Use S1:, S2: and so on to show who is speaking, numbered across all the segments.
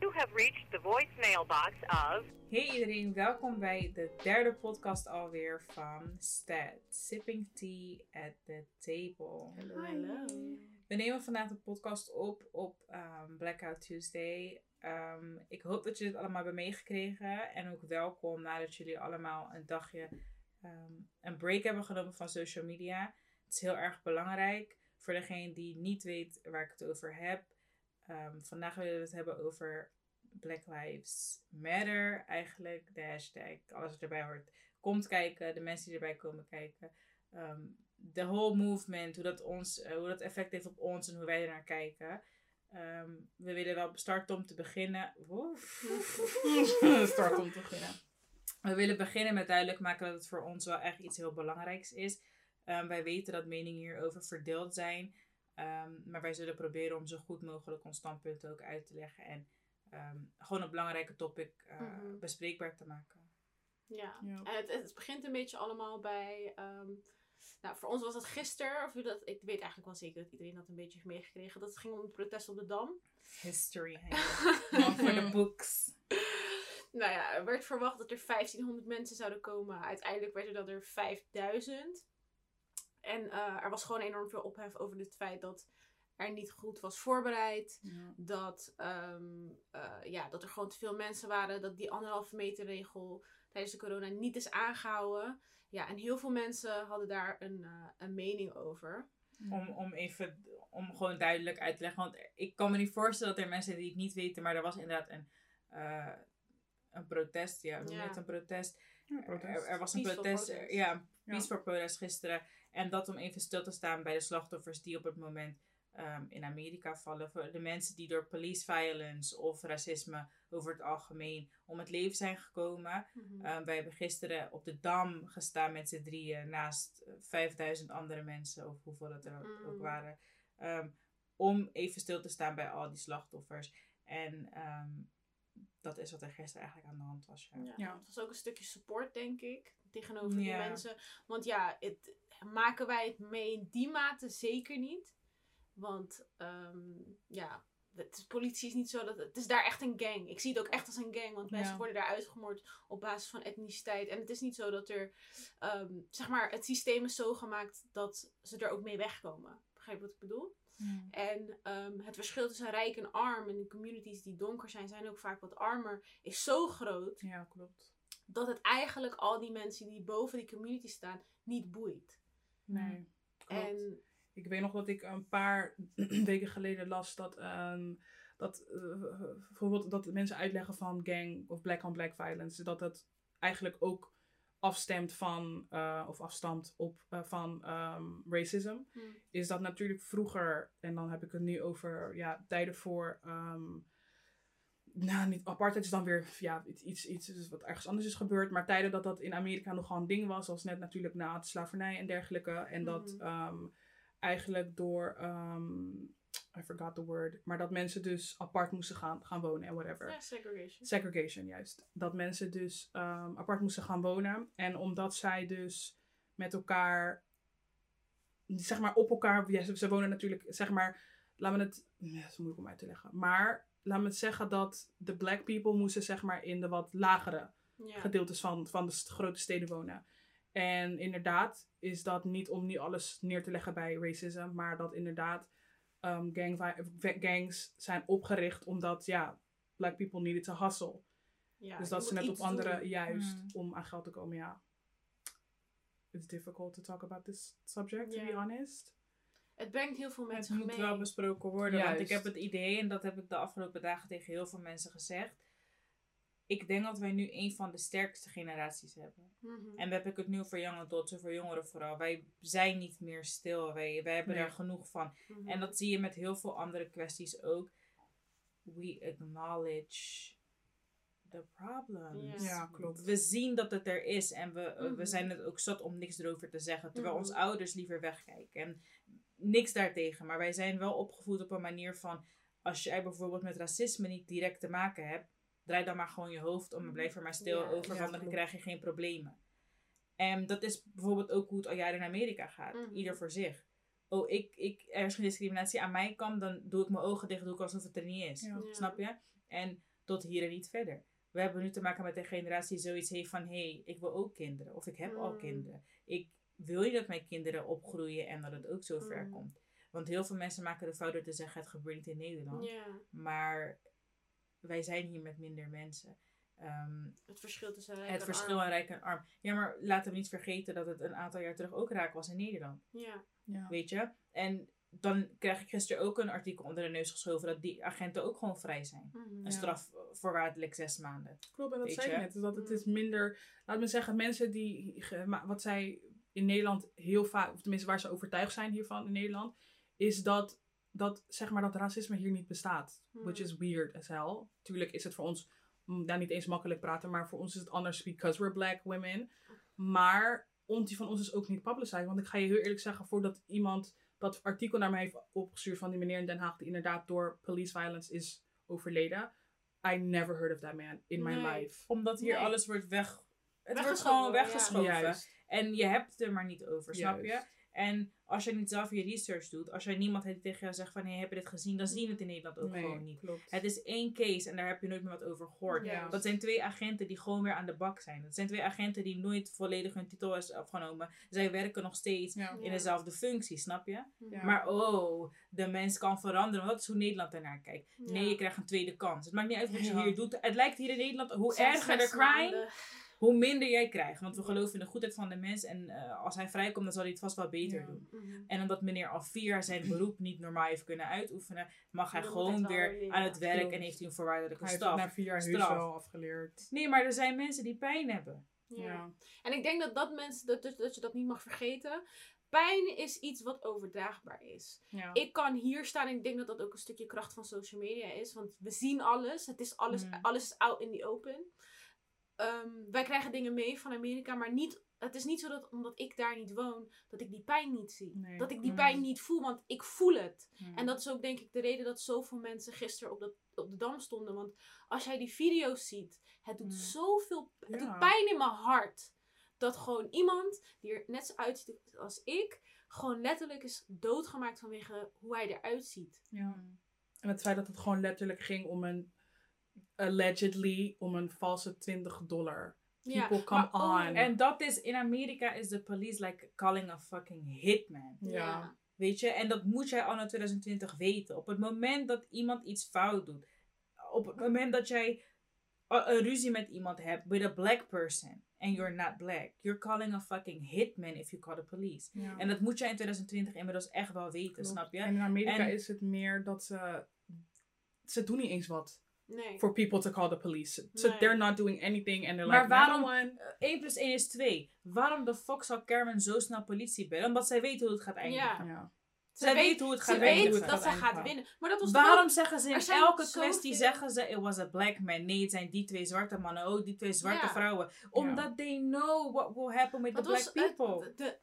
S1: You have reached the voicemail box of.
S2: Hey iedereen, welkom bij de derde podcast alweer van STAT. Sipping Tea at the Table.
S3: Hallo, hallo.
S2: We nemen vandaag de podcast op op ehm, Blackout Tuesday. Ehm, ik hoop dat jullie het allemaal hebben meegekregen. En ook welkom nadat jullie allemaal een dagje ehm, een break hebben genomen van social media. Het is heel erg belangrijk. Voor degene die niet weet waar ik het over heb. Ehm, vandaag willen we het hebben over Black Lives Matter eigenlijk. De hashtag, alles wat erbij hoort. Komt kijken, de mensen die erbij komen kijken. Ehm, de whole movement, hoe dat, ons, eh, hoe dat effect heeft op ons en hoe wij er naar kijken. We willen wel starten om te beginnen. Start om te beginnen. We willen beginnen met duidelijk maken dat het voor ons wel echt iets heel belangrijks is. Ehm, wij weten dat meningen hierover verdeeld zijn. Ehm, maar wij zullen proberen om zo goed mogelijk ons standpunt ook uit te leggen. En ehm, gewoon een belangrijke topic eh,
S3: Mhm.
S2: bespreekbaar te maken.
S3: Ja, en het, het begint een beetje allemaal bij. nou, voor ons was het gisteren, of dat, ik weet eigenlijk wel zeker dat iedereen dat een beetje heeft meegekregen, dat het ging om het protest op de Dam.
S2: History. For the books.
S3: Nou ja, er werd verwacht dat er 1500 mensen zouden komen. Uiteindelijk werden dat er 5000. En eh, er was gewoon enorm veel ophef over het feit dat er niet goed was voorbereid.
S2: Ja.
S3: Dat, ehm, eh, ja, dat er gewoon te veel mensen waren. Dat die anderhalve meter regel tijdens de corona niet is aangehouden. Ja, en heel veel mensen hadden daar een, eh, een mening over.
S2: Om, om even, om gewoon duidelijk uit te leggen. Want ik kan me niet voorstellen dat er mensen zijn die het niet weten. Maar er was inderdaad een, eh, een protest. Ja, hoe noem je
S3: Ja.
S2: het? Een protest.
S4: Ja, protest.
S2: Er, er was een
S3: Peaceful
S2: protest.
S3: protest.
S2: Ja, een
S4: Ja.
S2: peaceful protest gisteren. En dat om even stil te staan bij de slachtoffers die op het moment ehm, in Amerika vallen. Voor de mensen die door police violence of racisme over het algemeen om het leven zijn gekomen. Ehm, wij hebben gisteren op de Dam gestaan met z'n drieën naast eh, 5000 andere mensen, of hoeveel dat er ook-
S3: Mm.
S2: ook waren. ehm, om even stil te staan bij al die slachtoffers. En ehm, dat is wat er gisteren eigenlijk aan de hand was. Ja.
S3: Ja,
S4: Ja.
S3: Het was ook een stukje support, denk ik, tegenover die mensen. Want ja, het, maken wij het mee in die mate zeker niet. Want ehm, ja, het is, politie is niet zo dat... Het is daar echt een gang. Ik zie het ook echt als een gang. Want mensen
S4: Ja.
S3: worden daar uitgemoord op basis van etniciteit. En het is niet zo dat er... ehm, zeg maar, het systeem is zo gemaakt dat ze er ook mee wegkomen. Begrijp je wat ik bedoel? En ehm, het verschil tussen rijk en arm en de communities die donker zijn, zijn ook vaak wat armer, is zo groot
S4: Ja, klopt.
S3: dat het eigenlijk al die mensen die boven die community staan niet boeit.
S4: Nee, klopt.
S3: En
S4: Ik weet nog dat ik een paar weken geleden las dat, ehm, dat eh, bijvoorbeeld dat mensen uitleggen van gang of black on black violence, dat dat eigenlijk ook afstemt van, eh, of afstamt op eh, van ehm, racism.
S3: hm,
S4: Is dat natuurlijk vroeger, en dan heb ik het nu over ja, tijden voor. ehm, nou, niet apartheid is dan weer ja, iets, iets, iets wat ergens anders is gebeurd. Maar tijden dat dat in Amerika nogal een ding was. Zoals net natuurlijk na de slavernij en dergelijke. En dat
S3: Mhm.
S4: ehm, eigenlijk door, I forgot the word. Maar dat mensen dus apart moesten gaan, gaan wonen en whatever.
S3: ja, segregation.
S4: Segregation, juist. Dat mensen dus ehm, apart moesten gaan wonen. En omdat zij dus met elkaar, zeg maar op elkaar, ja, ze, ze wonen natuurlijk, zeg maar, laten we het, ja, dat is moeilijk om uit te leggen. Maar laten we het zeggen dat de black people moesten, zeg maar, in de wat lagere
S3: Ja.
S4: gedeeltes van, van de grote steden wonen. En inderdaad is dat niet om niet alles neer te leggen bij racism, maar dat inderdaad ehm, gang gangs zijn opgericht omdat, ja, black people needed to hustle.
S3: Ja,
S4: dus dat ze
S3: moet
S4: net op
S3: iets
S4: andere,
S3: doen.
S4: juist
S2: Mm.
S4: om aan geld te komen, ja. It's difficult to talk about this subject, to be honest.
S3: Het brengt heel veel
S2: Het
S3: mensen
S2: moet
S3: mee.
S2: wel besproken worden. Want ik heb het idee, en dat heb ik de afgelopen dagen tegen heel veel mensen gezegd. Ik denk dat wij nu een van de sterkste generaties hebben.
S3: Mhm.
S2: En dan heb ik het nu voor young adults en voor jongeren vooral. Wij zijn niet meer stil. Wij, wij hebben
S4: Nee.
S2: daar genoeg van.
S3: Mhm.
S2: En dat zie je met heel veel andere kwesties ook. We acknowledge the problems.
S3: Ja.
S4: Ja, klopt.
S2: We zien dat het er is en we, eh, we
S3: Mhm.
S2: zijn het ook zat om niks erover te zeggen. Terwijl
S3: Mhm.
S2: onze ouders liever wegkijken. En niks daartegen. Maar wij zijn wel opgevoed op een manier van... Als jij bijvoorbeeld met racisme niet direct te maken hebt... Draai dan maar gewoon je hoofd om en blijf er maar stil
S3: Ja,
S2: over. want dan krijg je geen problemen. En dat is bijvoorbeeld ook hoe het al jaren in Amerika gaat.
S3: Mhm.
S2: Ieder voor zich. Oh, ik, ik, er is geen discriminatie aan mijn kant, dan doe ik mijn ogen dicht, doe ik alsof het er niet is.
S4: Ja.
S2: Snap je? En tot hier en niet verder. We hebben nu te maken met een generatie die zoiets heeft van... hé, hey, ik wil ook kinderen. Of ik heb al
S3: Mm.
S2: kinderen. Ik wil niet dat mijn kinderen opgroeien en dat het ook zo ver
S3: Mm.
S2: komt. Want heel veel mensen maken de fout door te zeggen... het gebeurt niet in Nederland. Maar wij zijn hier met minder mensen. Ehm,
S3: het verschil tussen rijk
S2: het
S3: en
S2: verschil
S3: arm.
S2: aan rijk en arm. Ja, maar laten we niet vergeten dat het een aantal jaar terug ook raak was in Nederland.
S3: Ja.
S4: Ja.
S2: Weet je? En dan krijg ik gisteren ook een artikel onder de neus geschoven... dat die agenten ook gewoon vrij zijn.
S3: Mhm.
S2: Een
S4: Ja.
S2: straf voorwaardelijk zes maanden.
S4: Klopt, en dat zei ik net. Dat het
S3: Mm.
S4: is minder, laat me zeggen, mensen die, wat zij in Nederland heel vaak, of tenminste waar ze overtuigd zijn hiervan in Nederland, is dat, dat zeg maar dat racisme hier niet bestaat. Which
S3: Mm.
S4: is weird as hell. Tuurlijk is het voor ons, mm, daar niet eens makkelijk praten, maar voor ons is het anders because we're black women. Maar ont van ons is ook niet publicized. Want ik ga je heel eerlijk zeggen, voordat iemand dat artikel naar mij heeft opgestuurd van die meneer in Den Haag, die inderdaad door police violence is overleden. I never heard of that man in my
S3: Nee.
S4: life.
S2: Omdat hier
S3: Nee.
S2: alles wordt weg... Het wordt gewoon weggeschoven. En je hebt het er maar niet over, snap je? En als je niet zelf je research doet, als jij niemand heeft die tegen jou zegt van hey, heb je dit gezien, dan zie je het in Nederland ook
S4: Nee,
S2: gewoon niet.
S4: klopt.
S2: Het is één case en daar heb je nooit meer wat over gehoord. Dat zijn twee agenten die gewoon weer aan de bak zijn. Dat zijn twee agenten die nooit volledig hun titel is afgenomen. Zij werken nog steeds
S4: Ja.
S2: in dezelfde functie, snap je?
S4: Ja.
S2: Maar oh, de mens kan veranderen. Want dat is hoe Nederland ernaar kijkt. Nee, je krijgt een tweede kans. Het maakt niet uit wat je
S4: Ja.
S2: hier doet. Het lijkt hier in Nederland, hoe erger de crime,
S3: maanden.
S2: Hoe minder jij krijgt. Want we geloven in de goedheid van de mens. En eh, als hij vrijkomt, dan zal hij het vast wel beter
S4: Ja.
S2: doen.
S3: Mhm.
S2: En omdat meneer al vier jaar zijn beroep niet normaal heeft kunnen uitoefenen, mag hij gewoon
S3: hij
S2: weer
S3: leren.
S2: aan het werk en heeft hij een voorwaardelijke
S4: Hij heeft
S2: staf.
S4: het na vier jaar
S2: straf.
S4: wel afgeleerd.
S2: Nee, maar er zijn mensen die pijn hebben.
S3: Ja.
S4: Ja.
S3: En ik denk dat dat mensen, dat, dat, dat je dat niet mag vergeten. Pijn is iets wat overdraagbaar is.
S4: Ja.
S3: Ik kan hier staan en ik denk dat dat ook een stukje kracht van social media is. Want we zien alles. Het is alles,
S2: Mm.
S3: alles is out in the open. Ehm, wij krijgen dingen mee van Amerika, maar niet, het is niet zo dat omdat ik daar niet woon, dat ik die pijn niet zie.
S4: Nee.
S3: Dat ik die
S2: Mm.
S3: pijn niet voel, want ik voel het.
S2: Hmm.
S3: En dat is ook denk ik de reden dat zoveel mensen gisteren op, dat, op de dam stonden. Want als jij die video's ziet, het doet
S2: Mm.
S3: zoveel het
S4: Ja.
S3: doet pijn in mijn hart. Dat gewoon iemand die er net zo uitziet als ik, gewoon letterlijk is doodgemaakt vanwege hoe hij eruit ziet.
S4: Ja. En het feit dat het gewoon letterlijk ging om een, allegedly, om een valse 20 dollar. People come
S3: maar ook-
S4: on.
S2: En dat is, in Amerika is de police like calling a fucking hitman.
S4: Ja.
S2: Weet je, en dat moet jij anno 2020 weten. Op het moment dat iemand iets fout doet, op het moment dat jij a- een ruzie met iemand hebt, with a black person, and you're not black, you're calling a fucking hitman if you call the police.
S4: Ja.
S2: En dat moet jij in 2020 inmiddels echt wel weten,
S4: Klopt.
S2: snap je?
S4: En in Amerika
S2: En-
S4: is het meer dat ze. Ze doen niet eens wat.
S3: Nee.
S4: For people to call the police. So
S3: Nee.
S4: they're not doing anything. And they're
S2: Maar
S4: like,
S2: waarom-
S4: 911.
S2: 1 plus 1 is 2. Waarom de fuck zal Carmen zo snel politie bellen? Omdat zij weet hoe het gaat eindigen.
S3: Ja.
S4: Ja.
S2: Zij
S3: weet-
S2: weet hoe het
S3: Ze
S2: gaat
S3: weet
S2: eindigen.
S3: dat ze
S4: gaat
S3: winnen. Maar dat was
S2: Waarom
S3: ook-
S2: zeggen ze in elke kwestie zeggen ze it was a black man? Nee, het zijn die twee zwarte mannen. Oh, die twee zwarte vrouwen. Omdat they know what will happen with
S3: Dat
S2: the
S3: was
S2: black people.
S3: het- de,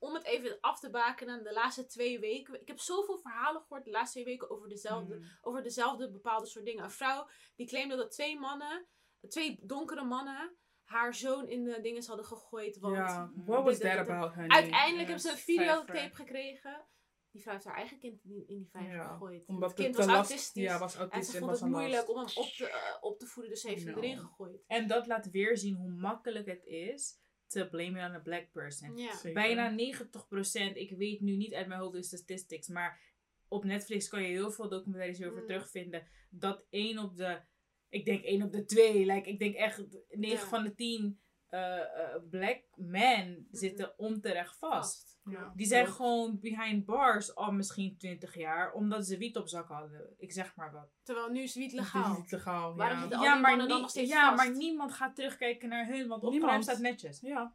S3: om het even af te bakenen, de laatste twee weken. Ik heb zoveel verhalen gehoord de laatste twee weken over dezelfde,
S2: Mm.
S3: over dezelfde bepaalde soort dingen. Een vrouw die claimde dat twee mannen, twee donkere mannen, haar zoon in de dingen hadden gegooid. Want
S4: Ja. What was
S3: Dit- dit-
S4: that about,
S3: uiteindelijk hebben ze een
S2: vijf,
S3: videotape gekregen. Die vrouw heeft haar eigen kind in in die vijver
S4: Ja,
S3: gegooid.
S4: Omdat
S3: het kind was autistisch.
S4: Ja, was
S3: en
S4: autistisch
S3: ze
S4: en
S3: vond
S4: was
S3: het moeilijk om hem op te, eh, op te voeden, dus ze heeft hem erin gegooid.
S2: En dat laat weer zien hoe makkelijk het is te blamen on a black person.
S3: Ja.
S2: Bijna 90%, ik weet nu niet uit mijn hoofd de statistics, maar op Netflix kan je heel veel documentaires hierover
S3: Mm.
S2: terugvinden. Dat 1 op de, ik denk 1 op de 2, like, ik denk echt 9
S3: Ja.
S2: van de 10 eh, eh, black men zitten onterecht vast.
S4: Ja.
S2: Die zijn
S4: Klopt.
S2: gewoon behind bars al misschien 20 jaar, omdat ze wiet op zak hadden. Ik zeg maar wat.
S3: Terwijl nu is niet
S4: Het is
S3: legaal.
S4: niet legaal.
S3: Waarom
S4: ja.
S3: zitten al
S2: Ja,
S3: die
S2: maar,
S3: mannen dan
S2: nie-
S3: nog steeds
S2: ja
S3: vast?
S2: maar niemand gaat terugkijken naar hun, want
S4: Niemand.
S2: staat netjes.
S4: Ja.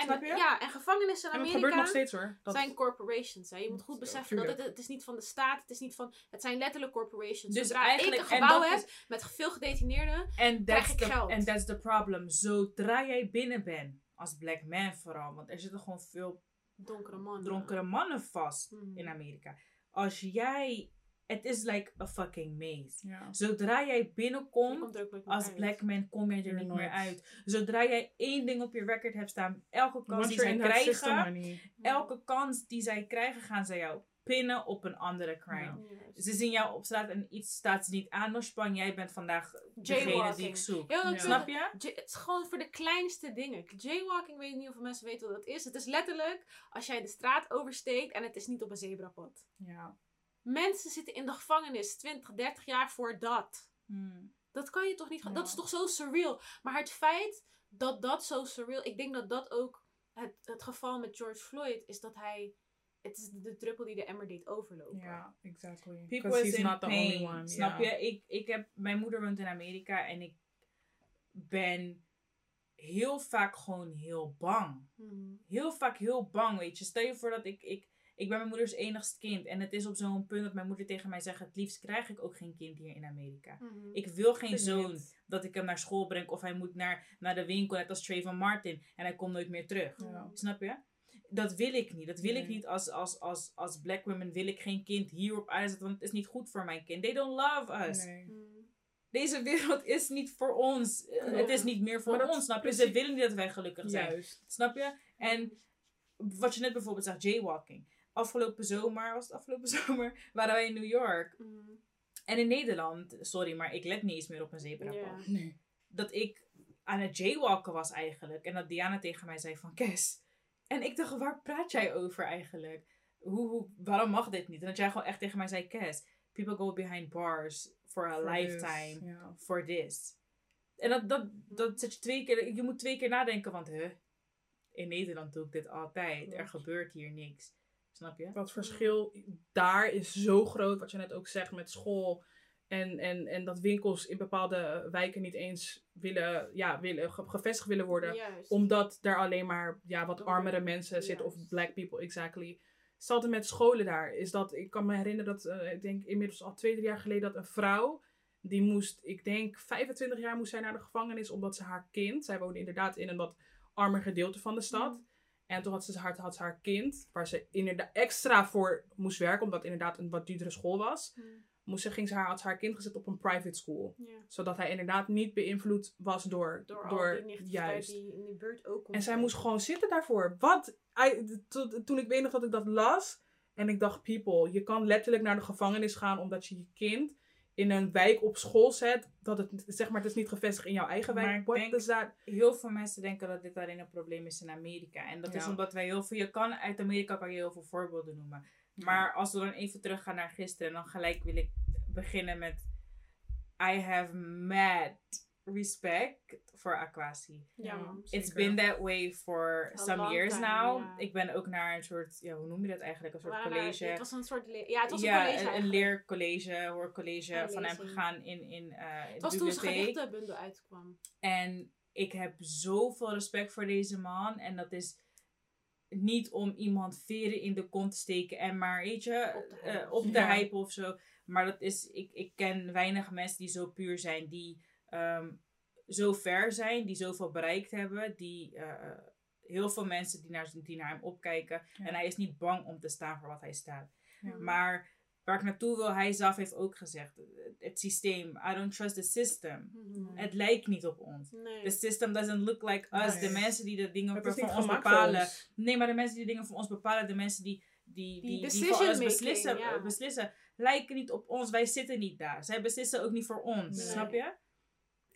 S3: En, ja, en gevangenissen in
S4: En dat
S3: Amerika
S4: gebeurt nog steeds hoor. Dat,
S3: zijn corporations. Hè. Je moet goed beseffen dat het, het is niet van de staat, het is niet van, het zijn letterlijk corporations.
S2: Dus
S3: Zodra
S2: eigenlijk-
S3: ik een
S2: en
S3: gebouw
S2: dat
S3: heb
S2: is-
S3: met veel gedetineerden,
S2: En
S3: Krijg ik
S2: the,
S3: geld.
S2: and that's the problem. Zodra jij binnen bent, als black man vooral, want er zitten gewoon veel
S3: donkere mannen.
S2: donkere mannen vast
S3: Hmm.
S2: in Amerika. Als jij Het is like a fucking maze.
S4: Ja.
S2: Zodra jij binnenkomt, als
S3: uit.
S2: black man kom je er niet meer uit. Zodra jij één ding op je record hebt staan, elke kans
S4: Once
S2: die zij krijgen, elke kans die zij krijgen, gaan zij jou pinnen op een andere crime.
S4: Ja.
S2: Ze zien jou op straat en iets staat ze niet aan. Norspan, jij bent vandaag degene die ik zoek.
S3: Ja, dat
S4: Ja.
S2: Snap je?
S3: J- het is gewoon voor de kleinste dingen. Jaywalking, weet ik niet of mensen weten wat dat is. Het is letterlijk als jij de straat oversteekt en het is niet op een zebrapad.
S4: Ja.
S3: Mensen zitten in de gevangenis 20, 30 jaar voor dat.
S2: Hmm.
S3: Dat kan je toch niet...
S4: Ja.
S3: Dat is toch zo surreal. Maar het feit dat dat zo surreal... Ik denk dat dat ook het, het geval met George Floyd is dat hij... Het is de druppel die de emmer deed overlopen.
S4: Ja, exactly.
S2: People
S4: Because
S2: is
S4: not the only one.
S2: Snap je? Ik, ik heb, mijn moeder woont in Amerika en ik ben heel vaak gewoon heel bang.
S3: Mhm.
S2: Heel vaak heel bang, weet je. Stel je voor dat ik, ik, ik ben mijn moeders enigst kind. En het is op zo'n punt dat mijn moeder tegen mij zegt, het liefst krijg ik ook geen kind hier in Amerika.
S3: Mhm.
S2: Ik wil geen zoon dat ik hem naar school breng of hij moet naar, naar de winkel, net als Trayvon Martin. En hij komt nooit meer terug.
S4: Ja.
S2: Snap je? Dat wil ik niet. Dat wil ik niet als, als, als, als black women. Wil ik geen kind hier op aarde zetten, want het is niet goed voor mijn kind. They don't love us.
S4: Nee.
S3: Mhm.
S2: Deze wereld is niet voor ons. Het is niet meer voor ons, snap je? Ze willen niet dat wij gelukkig zijn.
S4: Juist.
S2: Snap je? En wat je net bijvoorbeeld zegt, jaywalking. Afgelopen zomer, was het afgelopen zomer, waren wij in New York.
S3: Mhm.
S2: En in Nederland, sorry, maar ik let niet eens meer op een zebrapad.
S4: Nee.
S2: Dat ik aan het jaywalken was eigenlijk. En dat Diana tegen mij zei van, Kes. En ik dacht, waar praat jij over eigenlijk? Hoe, hoe, waarom mag dit niet? En dat jij gewoon echt tegen mij zei, Kes, people go behind bars for a
S4: For
S2: lifetime
S4: this,
S2: for this. En dat, dat, dat zet je twee keer, je moet twee keer nadenken, want huh, in Nederland doe ik dit altijd. Er gebeurt hier niks. Snap je?
S4: Dat verschil daar is zo groot, wat je net ook zegt met school. En, en, en dat winkels in bepaalde wijken niet eens willen, ja, willen, ge- gevestigd willen worden.
S3: Juist.
S4: Omdat daar alleen maar ja, wat armere mensen zitten. Of black people, exactly. Hetzelfde met scholen daar. Is dat, ik kan me herinneren dat, eh, ik denk inmiddels al twee, drie jaar geleden, dat een vrouw, die moest, ik denk 25 jaar moest zij naar de gevangenis, omdat ze haar kind, zij woonde inderdaad in een wat armer gedeelte van de stad.
S3: Mhm.
S4: En toen had ze, haar, had ze haar kind, waar ze inderdaad extra voor moest werken, omdat het inderdaad een wat duurdere school was. Moest ze, ging ze haar, had ze haar kind gezet op een private school. Zodat hij inderdaad niet beïnvloed was door,
S3: Door,
S4: door
S3: al die in die buurt ook
S4: en zij moest gewoon zitten daarvoor. Wat? I- to- toen ik weet nog dat ik dat las. En ik dacht, people, je kan letterlijk naar de gevangenis gaan omdat je je kind in een wijk op school zet. Dat het, zeg maar, het is niet gevestigd in jouw eigen
S2: Maar
S4: wijk.
S2: ik
S4: What
S2: denk-
S4: does that?
S2: Heel veel mensen denken dat dit alleen een probleem is in Amerika. En dat is omdat wij heel veel, je kan uit Amerika kan je heel veel voorbeelden noemen. Maar als we dan even teruggaan naar gisteren, dan gelijk wil ik beginnen met I have mad respect for Aquasi.
S3: Ja.
S2: It's been that way for
S3: A
S2: some years
S3: time,
S2: now.
S3: ja.
S2: Ik ben ook naar een soort, ja, hoe noem je dat eigenlijk? Een soort
S3: Maar,
S2: college.
S3: Het was een soort... Ja, het was
S2: ja,
S3: een college
S2: een,
S3: eigenlijk.
S2: leercollege, hoorcollege
S3: Ja,
S2: van hem gegaan in, in, eh
S3: Het
S2: de
S3: was toen zijn gedichtenbundel uitkwam.
S2: En ik heb zoveel respect voor deze man. En dat is niet om iemand veren in de kont te steken en maar, weet je,
S3: Op te
S2: eh, op te hypen of zo. Maar dat is, ik, ik ken weinig mensen die zo puur zijn, die ehm, zo ver zijn, die zoveel bereikt hebben, die eh, heel veel mensen die naar, die naar hem opkijken.
S4: Ja.
S2: En hij is niet bang om te staan voor wat hij staat.
S4: Ja.
S2: Maar waar ik naartoe wil, hij zelf heeft ook gezegd, het- systeem, I don't trust the system.
S3: Mhm.
S2: Het lijkt niet op ons.
S3: Nee.
S2: The system doesn't look like us.
S4: Nee.
S2: De mensen die de dingen voor, ons bepalen.
S4: ons.
S2: Nee, maar de mensen die dingen voor ons bepalen, de mensen die, die,
S3: Die
S2: die, voor ons beslissen, beslissen, lijken niet op ons. Wij zitten niet daar. Zij beslissen ook niet voor ons.
S4: Nee.
S2: Snap je?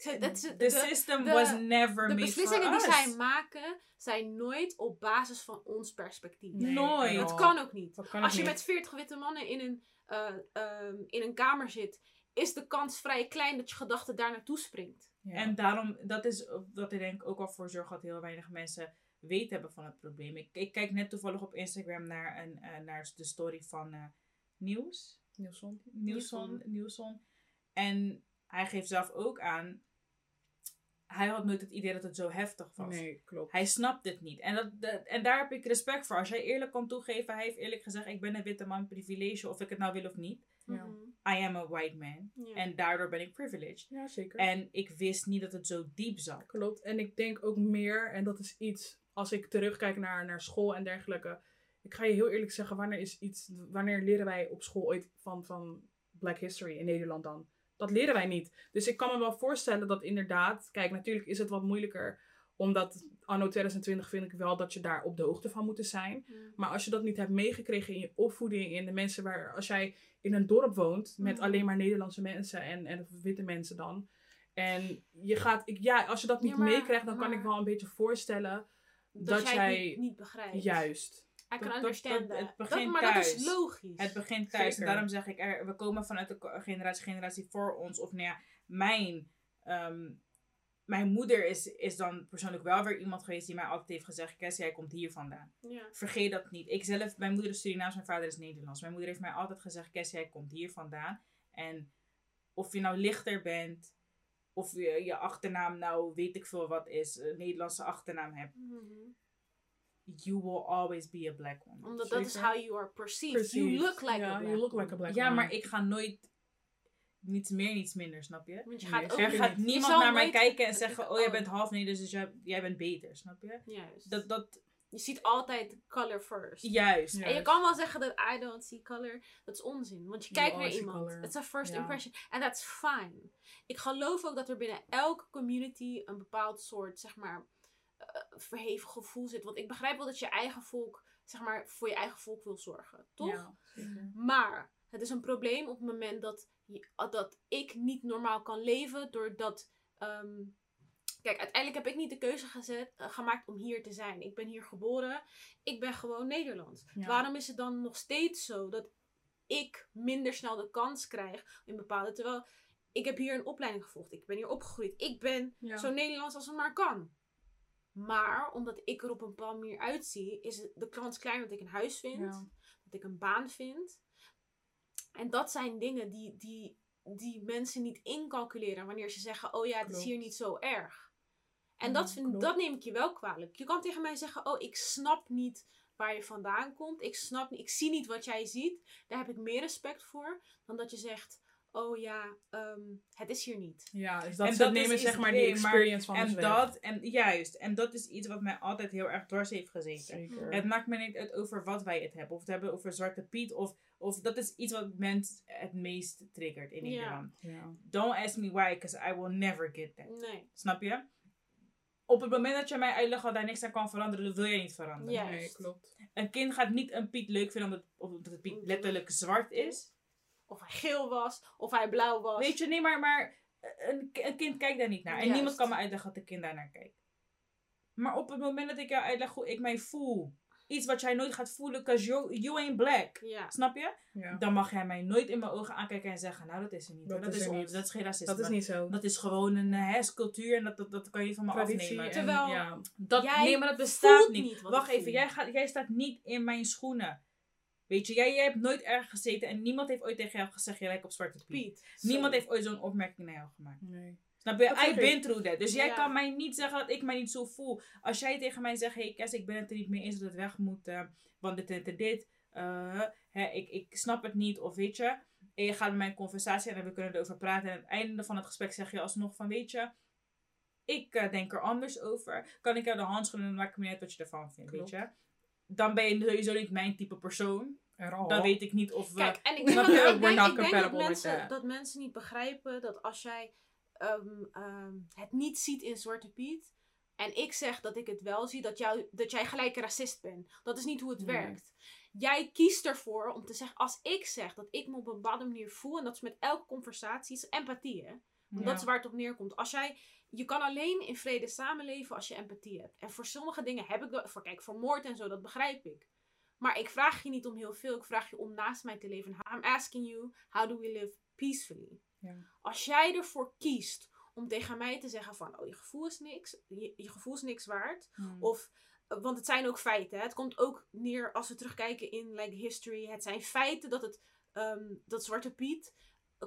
S3: Ze- dat is-
S2: The
S3: de-
S2: system
S3: de-
S2: was never
S3: De
S2: made
S3: beslissingen
S2: for
S3: die
S2: us.
S3: zij maken, zijn nooit op basis van ons perspectief.
S4: Nee,
S2: Nooit.
S4: at
S3: Dat kan ook niet.
S4: Kan
S3: Als je
S4: niet.
S3: met 40 witte mannen in een, eh, ehm, in een kamer zit, is de kans vrij klein dat je gedachte daar naartoe springt.
S4: Ja.
S2: En daarom, dat is wat ik denk ook al voor zorgt dat heel weinig mensen weten hebben van het probleem. Ik, ik kijk net toevallig op Instagram naar, een, eh, naar de story van eh, Nieuws.
S4: Nielsen.
S2: Nielsen, Nielsen. En hij geeft zelf ook aan, hij had nooit het idee dat het zo heftig was.
S4: Nee, klopt.
S2: Hij snapt het niet. En, dat, dat- en daar heb ik respect voor. Als jij eerlijk kan toegeven, hij heeft eerlijk gezegd, ik ben een witte man, privilege, of ik het nou wil of niet.
S4: Ja.
S3: Mhm.
S2: I am a white man.
S3: Ja.
S2: En daardoor ben ik privileged.
S4: Ja, zeker.
S2: En ik wist niet dat het zo diep zat.
S4: Klopt. En ik denk ook meer, en dat is iets, als ik terugkijk naar, naar school en dergelijke. Ik ga je heel eerlijk zeggen, wanneer is iets, wanneer leren wij op school ooit van, van Black History in Nederland dan? Dat leren wij niet. Dus ik kan me wel voorstellen dat inderdaad, kijk, natuurlijk is het wat moeilijker. Omdat anno 2020 vind ik wel dat je daar op de hoogte van moet zijn. Maar als je dat niet hebt meegekregen in je opvoeding, in de mensen waar, als jij in een dorp woont met alleen maar Nederlandse mensen en, en witte mensen dan. En je gaat, ik, ja, als je dat niet
S3: Ja,
S4: meekrijgt, dan kan ik wel een beetje voorstellen
S3: Dat,
S4: dat
S3: jij,
S4: jij-
S3: het niet, niet begrijpt.
S4: juist.
S3: I can
S2: Dat- dat-
S3: understand
S2: dat-
S3: that.
S2: het begint
S3: dat, maar dat is
S2: thuis.
S3: logisch.
S2: Het begint thuis.
S4: Zeker.
S2: En daarom zeg ik, er, we komen vanuit de generatie, generatie voor ons. Of nou ja, mijn, ehm, mijn moeder is, is dan persoonlijk wel weer iemand geweest die mij altijd heeft gezegd: Kes, jij komt hier vandaan.
S3: ja.
S2: Vergeet dat niet. Ik zelf, mijn moeder is Surinaams, mijn vader is Nederlands. Mijn moeder heeft mij altijd gezegd: Kes, jij komt hier vandaan. En of je nou lichter bent, of je, je achternaam nou weet ik veel wat is, een Nederlandse achternaam hebt.
S3: Mhm.
S2: You will always be a black woman.
S3: Omdat dat is how you are perceived.
S4: Precies.
S3: You look like
S4: ja,
S3: a black
S4: you look like a
S3: woman.
S4: black
S2: Ja,
S4: woman.
S2: maar ik ga nooit niets meer, niets minder, snap je?
S3: Want je
S4: Nee,
S3: gaat ook
S2: Er gaat niemand naar mij kijken en zeggen: Oh, jij bent half Nederlands, dus jij, jij bent beter, snap je?
S3: Juist.
S2: Dat, dat,
S3: Je ziet altijd color first.
S2: juist.
S4: Ja.
S3: En je kan wel zeggen dat I don't see color. Dat is onzin. Want je kijkt naar iemand.
S4: color.
S3: It's a first
S4: Ja.
S3: impression. En that's fine. Ik geloof ook dat er binnen elke community een bepaald soort, zeg maar, verheven gevoel zit. Want ik begrijp wel dat je eigen volk, zeg maar, voor je eigen volk wil zorgen. Toch?
S4: Ja.
S3: Maar het is een probleem op het moment dat, dat ik niet normaal kan leven doordat. ehm, kijk, uiteindelijk heb ik niet de keuze gezet, eh, gemaakt om hier te zijn. Ik ben hier geboren. Ik ben gewoon Nederlands.
S4: Ja.
S3: Waarom is het dan nog steeds zo dat ik minder snel de kans krijg in bepaalde. Terwijl ik heb hier een opleiding gevolgd. Ik ben hier opgegroeid. Ik ben
S4: Ja.
S3: zo Nederlands als het maar kan. Maar omdat ik er op een bepaalde manier uitzie, is de kans klein dat ik een huis vind
S4: Ja.
S3: dat ik een baan vind. En dat zijn dingen die, die, die mensen niet incalculeren wanneer ze zeggen: Oh ja, het is hier niet zo erg. En
S4: Ja,
S3: dat, vind, dat neem ik je wel kwalijk. Je kan tegen mij zeggen: Oh, ik snap niet waar je vandaan komt. Ik snap niet, ik zie niet wat jij ziet. Daar heb ik meer respect voor dan dat je zegt: Oh ja, ehm, het is hier niet.
S4: Ja, dus dat,
S2: En dat
S4: nemen
S2: is
S4: zeg maar die
S2: maar-
S4: experience van
S2: En dat, en juist, en dat is iets wat mij altijd heel erg dwars heeft gezeten.
S4: Zeker.
S2: Het maakt me niet uit over wat wij het hebben. Of het hebben over Zwarte Piet. Of, of dat is iets wat mensen het meest triggert in. Nederland.
S4: Ja.
S2: Don't ask me why, because I will never get that.
S3: Nee.
S2: Snap je? Op het moment dat je mij uitlegt dat daar niks aan kan veranderen, dat wil je niet veranderen.
S3: Ja.
S4: Nee, klopt.
S2: Een kind gaat niet een Piet leuk vinden omdat, omdat het Piet letterlijk zwart is.
S3: Of hij geel was, of hij blauw was.
S2: Weet je, nee, maar, maar een, een kind kijkt daar niet naar. En
S3: Juist.
S2: niemand kan me uitleggen dat een kind daar naar kijkt. Maar op het moment dat ik jou uitleg hoe ik mij voel, iets wat jij nooit gaat voelen, because you, you ain't black.
S3: Ja.
S2: Snap je?
S4: Ja.
S2: Dan mag jij mij nooit in mijn ogen aankijken en zeggen, nou dat is er niet.
S4: Dat.
S2: Dat,
S4: is er
S2: ons,
S4: niet.
S2: dat is geen racisme.
S4: Dat is niet zo.
S2: Dat is gewoon een uh, cultuur en dat, dat, dat kan je van me
S4: Traditie.
S2: afnemen.
S4: En,
S3: Terwijl-
S4: ja.
S2: Dat,
S3: Jij
S2: nee, maar dat bestaat
S3: voelt
S2: niet.
S3: niet
S2: Wacht even, jij, gaat, jij staat niet in mijn schoenen. Weet je, jij, jij hebt nooit ergens gezeten en niemand heeft ooit tegen jou gezegd, je lijkt op Zwarte Piet.
S3: Piet.
S2: Niemand heeft ooit zo'n opmerking naar jou gemaakt.
S4: Nee.
S2: Snap je?
S4: Dat
S2: I
S4: ik.
S2: been through that. Dus jij
S3: Ja.
S2: kan mij niet zeggen dat ik mij niet zo voel. Als jij tegen mij zegt, hey Kes, ik ben het er niet mee eens dat het weg moet, eh, want dit en dit, dit. eh, hè, ik, ik snap het niet, of weet je. En je gaat met mij in conversatie en we kunnen erover praten. En aan het einde van het gesprek zeg je alsnog van, weet je, ik eh, denk er anders over. Kan ik jou de hand schudden en dan maakt me niet uit wat je ervan vindt,
S4: Klopt.
S2: weet je. Dan ben je sowieso niet mijn type persoon.
S4: Er.
S2: Dan weet ik niet of we...
S3: Kijk, en ik denk, dat, ik denk,
S4: not
S3: ik denk dat, mensen, dat mensen niet begrijpen dat als jij ehm, ehm, het niet ziet in Zwarte Piet. En ik zeg dat ik het wel zie, dat, jou, dat jij gelijk een racist bent. Dat is niet hoe het
S4: Nee.
S3: werkt. Jij kiest ervoor om te zeggen, als ik zeg dat ik me op een bepaalde manier voel, en dat is met elke conversatie, is empathie hè. Want
S2: Ja.
S3: dat is waar het op neerkomt. Als jij, je kan alleen in vrede samenleven als je empathie hebt. En voor sommige dingen heb ik dat. Voor, kijk, voor moord en zo, dat begrijp ik. Maar ik vraag je niet om heel veel. Ik vraag je om naast mij te leven. I'm asking you, how do we live peacefully?
S4: Ja.
S3: Als jij ervoor kiest om tegen mij te zeggen van, oh, je gevoel is niks. Je, je gevoel is niks waard.
S2: Hmm.
S3: Of, eh, want het zijn ook feiten. Hè? Het komt ook neer, als we terugkijken in like, history. Het zijn feiten dat, het, ehm, dat Zwarte Piet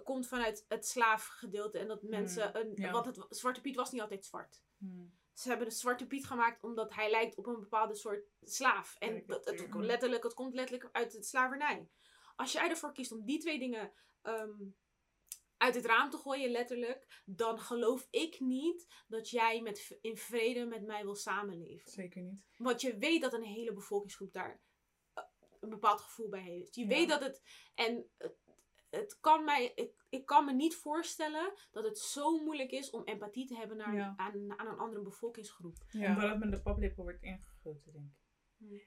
S3: komt vanuit het slaafgedeelte. En dat mensen, een,
S4: ja.
S3: want het, Zwarte Piet was niet altijd zwart.
S2: Hmm.
S3: Ze hebben de Zwarte Piet gemaakt omdat hij lijkt op een bepaalde soort slaaf. En dat, het,
S2: Karikatuur.
S3: letterlijk, het komt letterlijk uit het slavernij. Als jij ervoor kiest om die twee dingen ehm, uit het raam te gooien, letterlijk, dan geloof ik niet dat jij met, in vrede met mij wil samenleven.
S4: Zeker niet.
S3: Want je weet dat een hele bevolkingsgroep daar eh, een bepaald gevoel bij heeft. Je
S2: Ja.
S3: weet dat het. En het, kan mij, ik, ik kan me niet voorstellen dat het zo moeilijk is om empathie te hebben naar,
S4: Ja.
S3: aan, aan een andere bevolkingsgroep.
S2: Omdat het met de paplepel wordt ingegoten, denk ik.
S3: Hmm.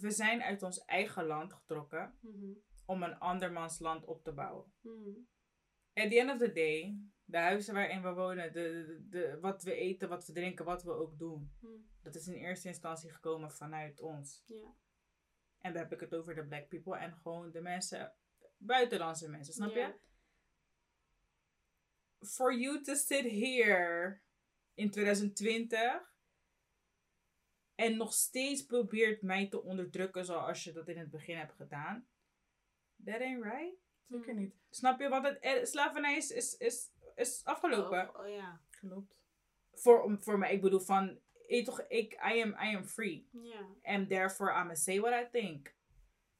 S2: We zijn uit ons eigen land getrokken
S3: Mhm.
S2: om een andermans land op te bouwen.
S3: Mhm.
S2: At the end of the day, de huizen waarin we wonen, de, de, de- wat we eten, wat we drinken, wat we ook doen.
S3: Mhm.
S2: Dat is in eerste instantie gekomen vanuit ons.
S3: Ja.
S2: En dan heb ik het over de black people en gewoon de mensen, buitenlandse mensen, snap je? For you to sit here in 2020 en nog steeds probeert mij te onderdrukken zoals je dat in het begin hebt gedaan. That ain't right.
S4: Zeker niet.
S2: Snap je? Want het, slavernij is, is, is, is afgelopen.
S3: Oh, oh, ja.
S4: Klopt.
S2: Voor, om- voor mij, ik bedoel van, ik, toch, ik, I am, I am free.
S3: Ja.
S2: And therefore, I'm gonna say what I think.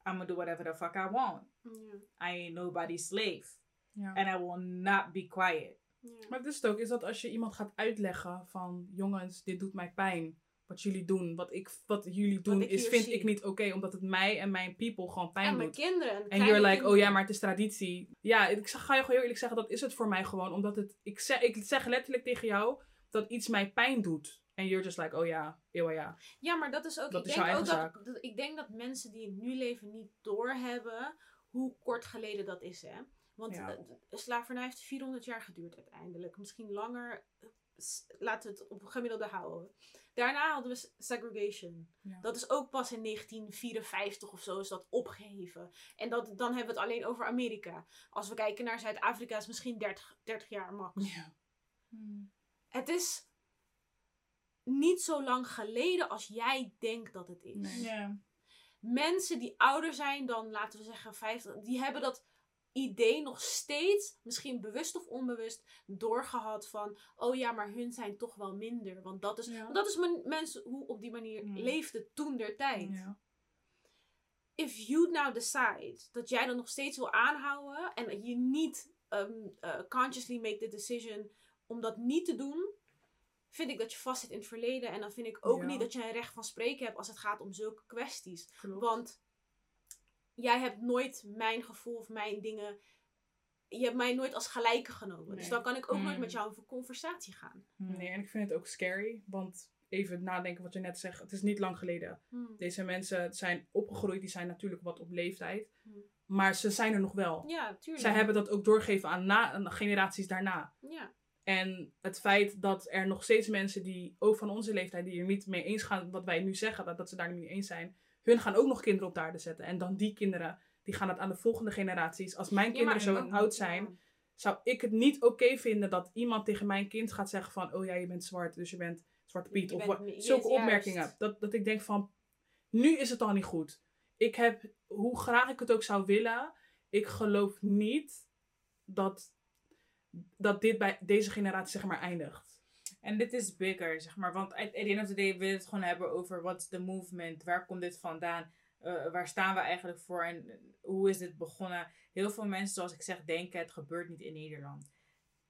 S2: I'm gonna do whatever the fuck I want.
S3: Ja.
S2: I ain't nobody's slave.
S4: Ja.
S2: And I will not be quiet.
S4: Maar het is het ook, is dat als je iemand gaat uitleggen van jongens, dit doet mij pijn. Wat jullie doen, wat, ik, wat jullie doen,
S3: ik
S4: is, vind
S3: zie.
S4: ik niet oké, omdat het mij en mijn people gewoon pijn
S3: En mijn
S4: doet.
S3: kinderen.
S4: En you're like,
S3: kinderen.
S4: oh ja, maar het is traditie. Ja, ik zeg- ga je gewoon heel eerlijk zeggen, dat is het voor mij gewoon. Omdat het, ik zeg, ik zeg letterlijk tegen jou dat iets mij pijn doet. En you're just like, oh ja, eeuw ja.
S3: Ja, maar dat is ook.
S4: Dat
S3: ik,
S4: is
S3: denk
S4: jouw
S3: ook
S4: eigen
S3: dat, dat- ik denk dat mensen die het nu leven niet doorhebben hoe kort geleden dat is, hè? Want
S4: Ja.
S3: eh, de slavernij heeft 400 jaar geduurd uiteindelijk. Misschien langer. S- Laten we het op gemiddelde houden. Daarna hadden we segregation.
S4: Ja.
S3: Dat is ook pas in 1954 of zo is dat opgeheven. En dat, dan hebben we het alleen over Amerika. Als we kijken naar Zuid-Afrika is misschien 30, 30 jaar max.
S4: Ja.
S3: Het is niet zo lang geleden als jij denkt dat het is.
S4: Nee.
S2: Ja.
S3: Mensen die ouder zijn dan, laten we zeggen, 50, die hebben dat idee nog steeds, misschien bewust of onbewust, doorgehad van, oh ja, maar hun zijn toch wel minder. Want dat is,
S4: Ja.
S3: want dat is men, mensen hoe op die manier
S2: Hmm.
S3: leefden toen der tijd.
S4: Ja.
S3: If you now decide dat jij dat nog steeds wil aanhouden en je niet um, uh, consciously make the decision om dat niet te doen, vind ik dat je vastzit in het verleden. En dan vind ik ook
S4: Ja.
S3: niet dat je een recht van spreken hebt als het gaat om zulke kwesties.
S4: Klopt.
S3: Want jij hebt nooit mijn gevoel of mijn dingen. Je hebt mij nooit als gelijke genomen. Dus dan kan ik ook nooit
S2: Mm.
S3: met jou in conversatie gaan.
S4: Nee, en ik vind het ook scary. Want even nadenken wat je net zegt. Het is niet lang geleden.
S3: Hmm.
S4: Deze mensen zijn opgegroeid. Die zijn natuurlijk wat op leeftijd. Maar ze zijn er nog wel.
S3: Ja, tuurlijk.
S4: Zij hebben dat ook doorgegeven aan, na, aan generaties daarna.
S3: Ja.
S4: En het feit dat er nog steeds mensen die, ook van onze leeftijd, die er niet mee eens gaan, wat wij nu zeggen, dat, dat ze daar niet mee eens zijn, hun gaan ook nog kinderen op de aarde zetten. En dan die kinderen, die gaan het aan de volgende generaties. Als mijn
S3: Ja,
S4: kinderen zo oud zijn, zou ik het niet oké vinden dat iemand tegen mijn kind gaat zeggen van, oh ja, je bent zwart, dus je bent Zwarte Piet.
S3: Je
S4: of
S3: bent-
S4: wat,
S3: yes,
S4: zulke
S3: juist.
S4: opmerkingen. Dat, dat ik denk van, nu is het al niet goed. Ik heb, hoe graag ik het ook zou willen, ik geloof niet dat, dat dit bij deze generatie zeg maar eindigt.
S2: En dit is bigger, zeg maar. Want at the end of the day willen we het gewoon hebben over what's the movement? Waar komt dit vandaan? Eh, waar staan we eigenlijk voor? En hoe is dit begonnen? Heel veel mensen, zoals ik zeg, denken het gebeurt niet in Nederland.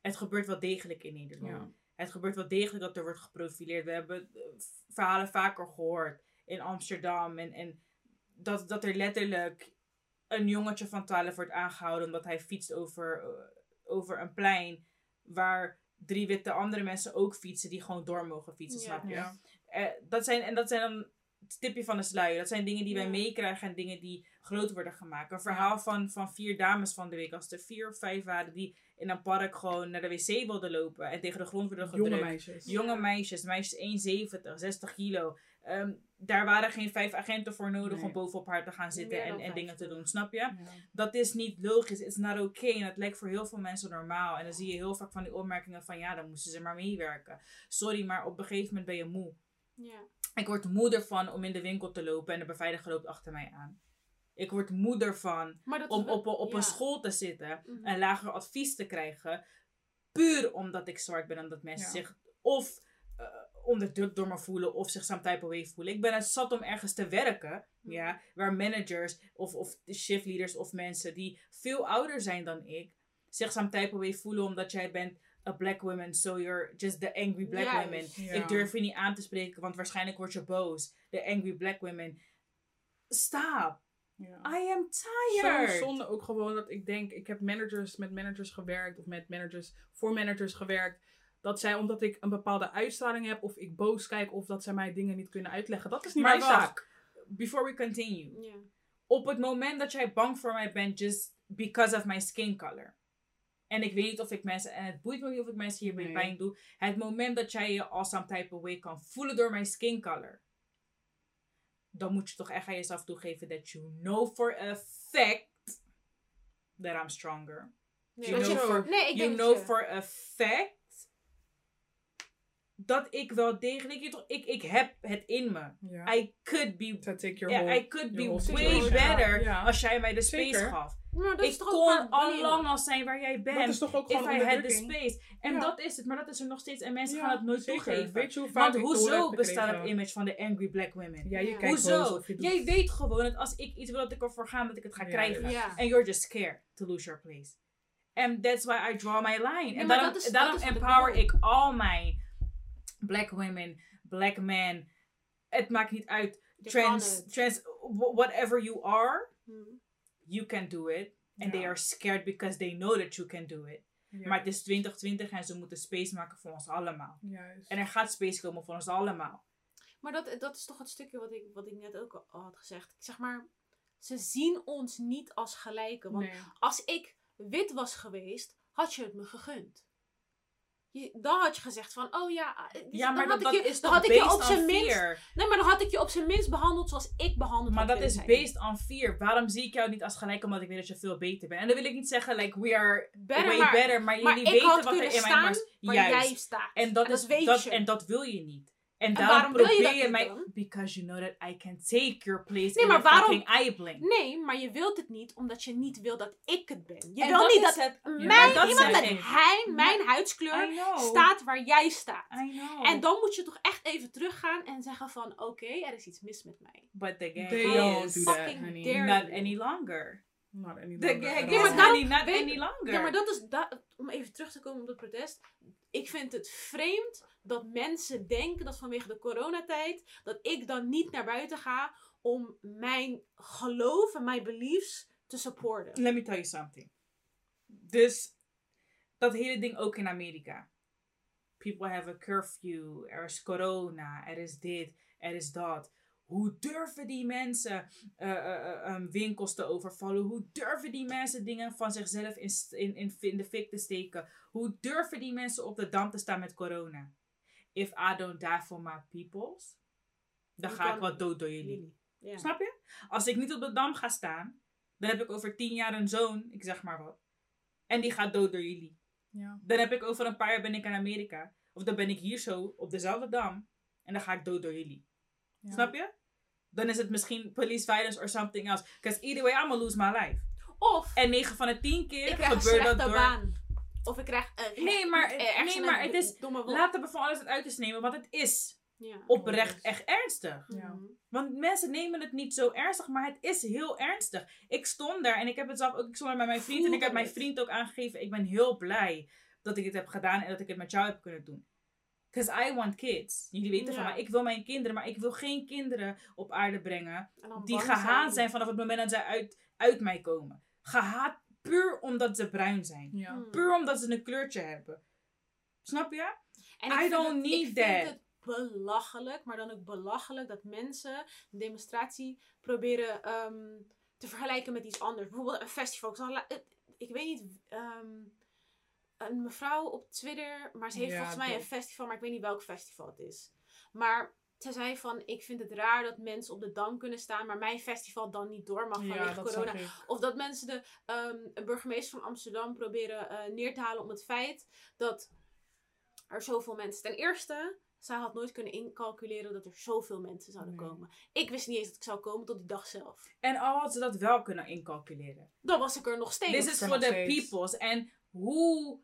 S2: Het gebeurt wel degelijk in Nederland.
S4: Ja.
S2: Het gebeurt wel degelijk dat er wordt geprofileerd. We hebben eh, verhalen vaker gehoord in Amsterdam. En, en dat, dat er letterlijk een jongetje van 12 wordt aangehouden omdat hij fietst over, eh, over een plein waar drie witte andere mensen ook fietsen die gewoon door mogen fietsen,
S3: Ja.
S2: snap je?
S4: Ja.
S2: Eh, dat zijn, en dat zijn dan het tipje van de sluier. Dat zijn dingen die wij
S3: Ja.
S2: meekrijgen en dingen die groot worden gemaakt. Een verhaal van, van vier dames van de week, als er vier of vijf waren die in een park gewoon naar de wc wilden lopen en tegen de grond werden gedrukt.
S4: Jonge meisjes.
S2: Jonge
S3: Ja.
S2: meisjes, meisjes 1,70, 60 kilo. Ehm, daar waren geen vijf agenten voor nodig
S4: Nee.
S2: om bovenop haar te gaan zitten en, en dingen te
S3: 50.
S2: doen, snap je?
S4: Ja.
S2: Dat is niet logisch, it's not okay. En dat lijkt voor heel veel mensen normaal. En dan zie je heel vaak van die opmerkingen van ja, dan moesten ze maar meewerken. Sorry, maar op een gegeven moment ben je moe.
S3: Ja.
S2: Ik word moe ervan om in de winkel te lopen en de beveiliger loopt achter mij aan. Ik word moe ervan
S3: Maar dat is
S2: om
S3: wel-
S2: op, op
S3: ja.
S2: een school te zitten
S3: Mhm.
S2: en lager advies te krijgen. Puur omdat ik zwart ben en dat mensen zich of onderdrukt door me voelen of zich some type of way voelen. Ik ben het zat om ergens te werken.
S3: Mhm.
S2: Ja, waar managers of, of shiftleaders of mensen die veel ouder zijn dan ik zich some type of way voelen omdat jij bent a black woman, so you're just the angry black woman. Ik durf je niet aan te spreken, want waarschijnlijk word je boos. The angry black women. Stop.
S4: Ja.
S2: I am
S4: Zo
S2: tired.
S4: zonde ook gewoon dat ik denk, ik heb managers met managers gewerkt of met managers voor managers gewerkt. Dat zij, omdat ik een bepaalde uitstraling heb of ik boos kijk of dat zij mij dingen niet kunnen uitleggen. Dat is niet
S2: Maar
S4: mijn zaak.
S2: before we continue.
S3: Ja.
S2: Op het moment dat jij bang voor mij bent, just because of my skin color. En ik weet niet of ik mensen, en het boeit me niet of ik mensen hiermee
S4: Nee.
S2: pijn doe. Het moment dat jij je al some type of way kan voelen door mijn skin color. Dan moet je toch echt aan jezelf toegeven that you know for a fact that I'm stronger.
S3: Nee,
S2: You
S3: dat
S2: know for-
S3: nee, ik
S2: you know
S3: dat
S2: for a fact dat ik wel degelijk, toch, ik, ik heb het in me. I could be,
S4: To take your
S2: yeah,
S4: whole-
S2: I could
S4: your
S2: be
S4: whole
S2: way
S4: situation.
S2: better als jij mij de space
S4: Zeker.
S2: gaf.
S3: Maar dat is
S2: Ik
S3: toch
S2: kon al lang al zijn waar jij bent.
S4: Dat is toch ook
S2: If
S4: gewoon
S2: I had the space. En
S4: Ja.
S2: dat is het, maar dat is er nog steeds. En mensen
S4: Ja,
S2: gaan het nooit
S4: zeker.
S2: toegeven.
S4: Weet je hoe vaak
S2: Want hoezo bestaat het image van de angry black women?
S4: Ja, je
S3: Ja.
S4: kijkt
S2: hoezo?
S4: je
S2: Jij weet gewoon dat als ik iets wil dat ik ervoor ga, dat ik het ga
S4: Ja,
S2: krijgen.
S3: Ja.
S2: And you're just scared to lose your place. And that's why I draw my line. en daarom,
S3: dat is-
S2: daarom
S3: dat is wat ik
S2: empower ik al mijn black women, black men. Het maakt niet uit.
S3: Je
S2: Trans, trans, wh- whatever you are,
S3: Hm.
S2: you can do it. And they are scared because they know that you can do it. Maar het is 2020 en ze moeten space maken voor ons allemaal.
S4: Juist.
S2: En er gaat space komen voor ons allemaal.
S3: Maar dat, dat is toch het stukje wat ik, wat ik net ook al had gezegd. Ik zeg maar, ze zien ons niet als gelijken. Want
S4: Nee.
S3: als ik wit was geweest, had je het me gegund. Je, dan had je gezegd van, oh ja, eh,
S2: Ja,
S3: dan
S2: maar
S3: had
S2: dat,
S3: ik je,
S2: is
S3: dan had ik je op zijn minst, nee, maar dan had ik je op zijn minst behandeld zoals ik behandeld
S2: Maar dat is
S3: zijn.
S2: based on fear. Waarom zie ik jou niet als gelijk omdat ik weet dat je veel beter bent? En dan wil ik niet zeggen, like, we are
S3: Better,
S2: way
S3: maar,
S2: better. Maar
S3: maar
S2: jullie weten wat er in mijn mars... Juist.
S3: jij staat.
S2: En dat, is,
S3: weet
S2: dat,
S3: je.
S2: en dat wil je niet. En,
S3: En
S2: daarom
S3: waarom wil je
S2: probeer
S3: dat
S2: je mij...
S3: dan?
S2: Because you know that I can take your place
S3: Nee,
S2: in
S3: maar
S2: a
S3: waarom-
S2: fucking eyeblink.
S3: Nee, maar je wilt het niet omdat je niet wil dat ik het ben. Je wil niet dat
S2: het-
S3: mijn,
S2: dat
S3: iemand met hij, mijn huidskleur staat waar jij staat.
S2: I know.
S3: En dan moet je toch echt even teruggaan en zeggen van oké, er is iets mis met mij.
S2: But the game
S4: They don't do that, honey.
S2: not any longer.
S4: Not any
S2: The
S4: longer
S3: maar dan-
S2: honey, not any longer.
S3: Ja, maar dat is, om even terug te komen op dat protest. Ik vind het vreemd dat mensen denken dat vanwege de coronatijd, dat ik dan niet naar buiten ga om mijn geloof en mijn beliefs te supporten.
S2: Let me tell you something. Dus dat hele ding ook in Amerika. People have a curfew. Er is corona. Er is dit. Er is dat. Hoe durven die mensen eh, eh, eh, um, winkels te overvallen? Hoe durven die mensen dingen van zichzelf in, in, in, in de fik te steken? Hoe durven die mensen op de dam te staan met corona? If I don't die for my peoples, dan ga ik wel dood door jullie.
S3: Jullie. Ja.
S2: Snap je? Als ik niet op de dam ga staan, dan heb ik over tien jaar een zoon, ik zeg maar wat. En die gaat dood door jullie.
S4: Ja.
S2: Dan heb ik over een paar jaar ben ik in Amerika. Of dan ben ik hier zo op dezelfde dam. En dan ga ik dood door jullie.
S4: Ja.
S2: Snap je? Dan is het misschien police violence or something else. Because either way, I'm gonna lose my life.
S3: Of
S2: En 9 van de 10 keer
S3: ik krijg een
S2: gebeurt dat door...
S3: baan. Of ik krijg een
S2: Nee, maar- nee, maar het is-. Laten we van alles uit te nemen, want het is
S3: Ja.
S2: oprecht echt ernstig.
S4: Ja.
S3: Mhm.
S2: Want mensen nemen het niet zo ernstig, maar het is heel ernstig. Ik stond daar en ik heb het zelf ook, ik stond daar met mijn vriend en ik heb mijn
S3: het.
S2: vriend ook aangegeven. Ik ben heel blij dat ik dit heb gedaan en dat ik het met jou heb kunnen doen. Because I want kids. Jullie weten van mij, ik wil mijn kinderen, maar ik wil geen kinderen op aarde brengen die gehaat zijn vanaf het moment dat zij uit, uit mij komen. Gehaat puur omdat ze bruin zijn.
S4: Ja.
S3: Mhm.
S2: Puur omdat ze een kleurtje hebben. Snap je?
S3: En
S2: I don't
S3: het-
S2: need
S3: ik
S2: that.
S3: vind het belachelijk, maar dan ook belachelijk dat mensen een demonstratie proberen ehm, te vergelijken met iets anders. Bijvoorbeeld een festival. Zal ik weet niet, ehm, een mevrouw op Twitter, maar ze heeft
S4: Ja,
S3: volgens mij
S4: dat-
S3: een festival, maar ik weet niet welk festival het is. Maar ze zei van, ik vind het raar dat mensen op de Dam kunnen staan, maar mijn festival dan niet door mag vanwege
S4: Ja,
S3: corona. Of dat mensen de ehm, burgemeester van Amsterdam proberen eh, neer te halen om het feit dat er zoveel mensen. Ten eerste, zij had nooit kunnen incalculeren dat er zoveel mensen zouden
S4: Nee.
S3: komen. Ik wist niet eens dat ik zou komen tot die dag zelf.
S2: En al had ze dat wel kunnen incalculeren.
S3: Dan was ik er nog steeds.
S2: This is for
S4: steeds.
S2: peoples. En hoe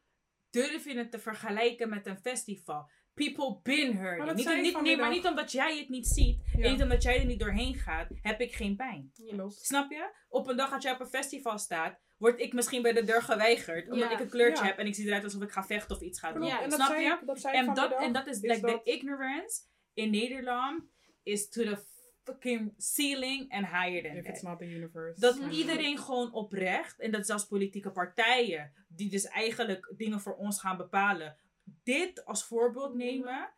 S2: durf je het te vergelijken met een festival? People been
S4: dat
S2: Niet, niet, nee, maar niet omdat jij het niet ziet.
S4: Ja.
S2: En niet omdat jij er niet doorheen gaat, heb ik geen pijn.
S3: Ja.
S2: Snap je? Op een dag dat jij op een festival staat, word ik misschien bij de deur geweigerd. Omdat
S3: Ja.
S2: ik een kleurtje heb en ik zie eruit alsof ik ga vechten of iets ga doen.
S4: Dat
S2: snap je?
S4: ik, dat
S2: En dat, en dat is,
S4: is
S2: like,
S4: dat-
S2: the ignorance in Nederland is to the fucking ceiling and higher than
S4: If it's
S2: that.
S4: not the universe.
S2: Dat
S3: Mhm.
S2: iedereen gewoon oprecht, en dat zelfs politieke partijen, die dus eigenlijk dingen voor ons gaan bepalen, dit als voorbeeld nemen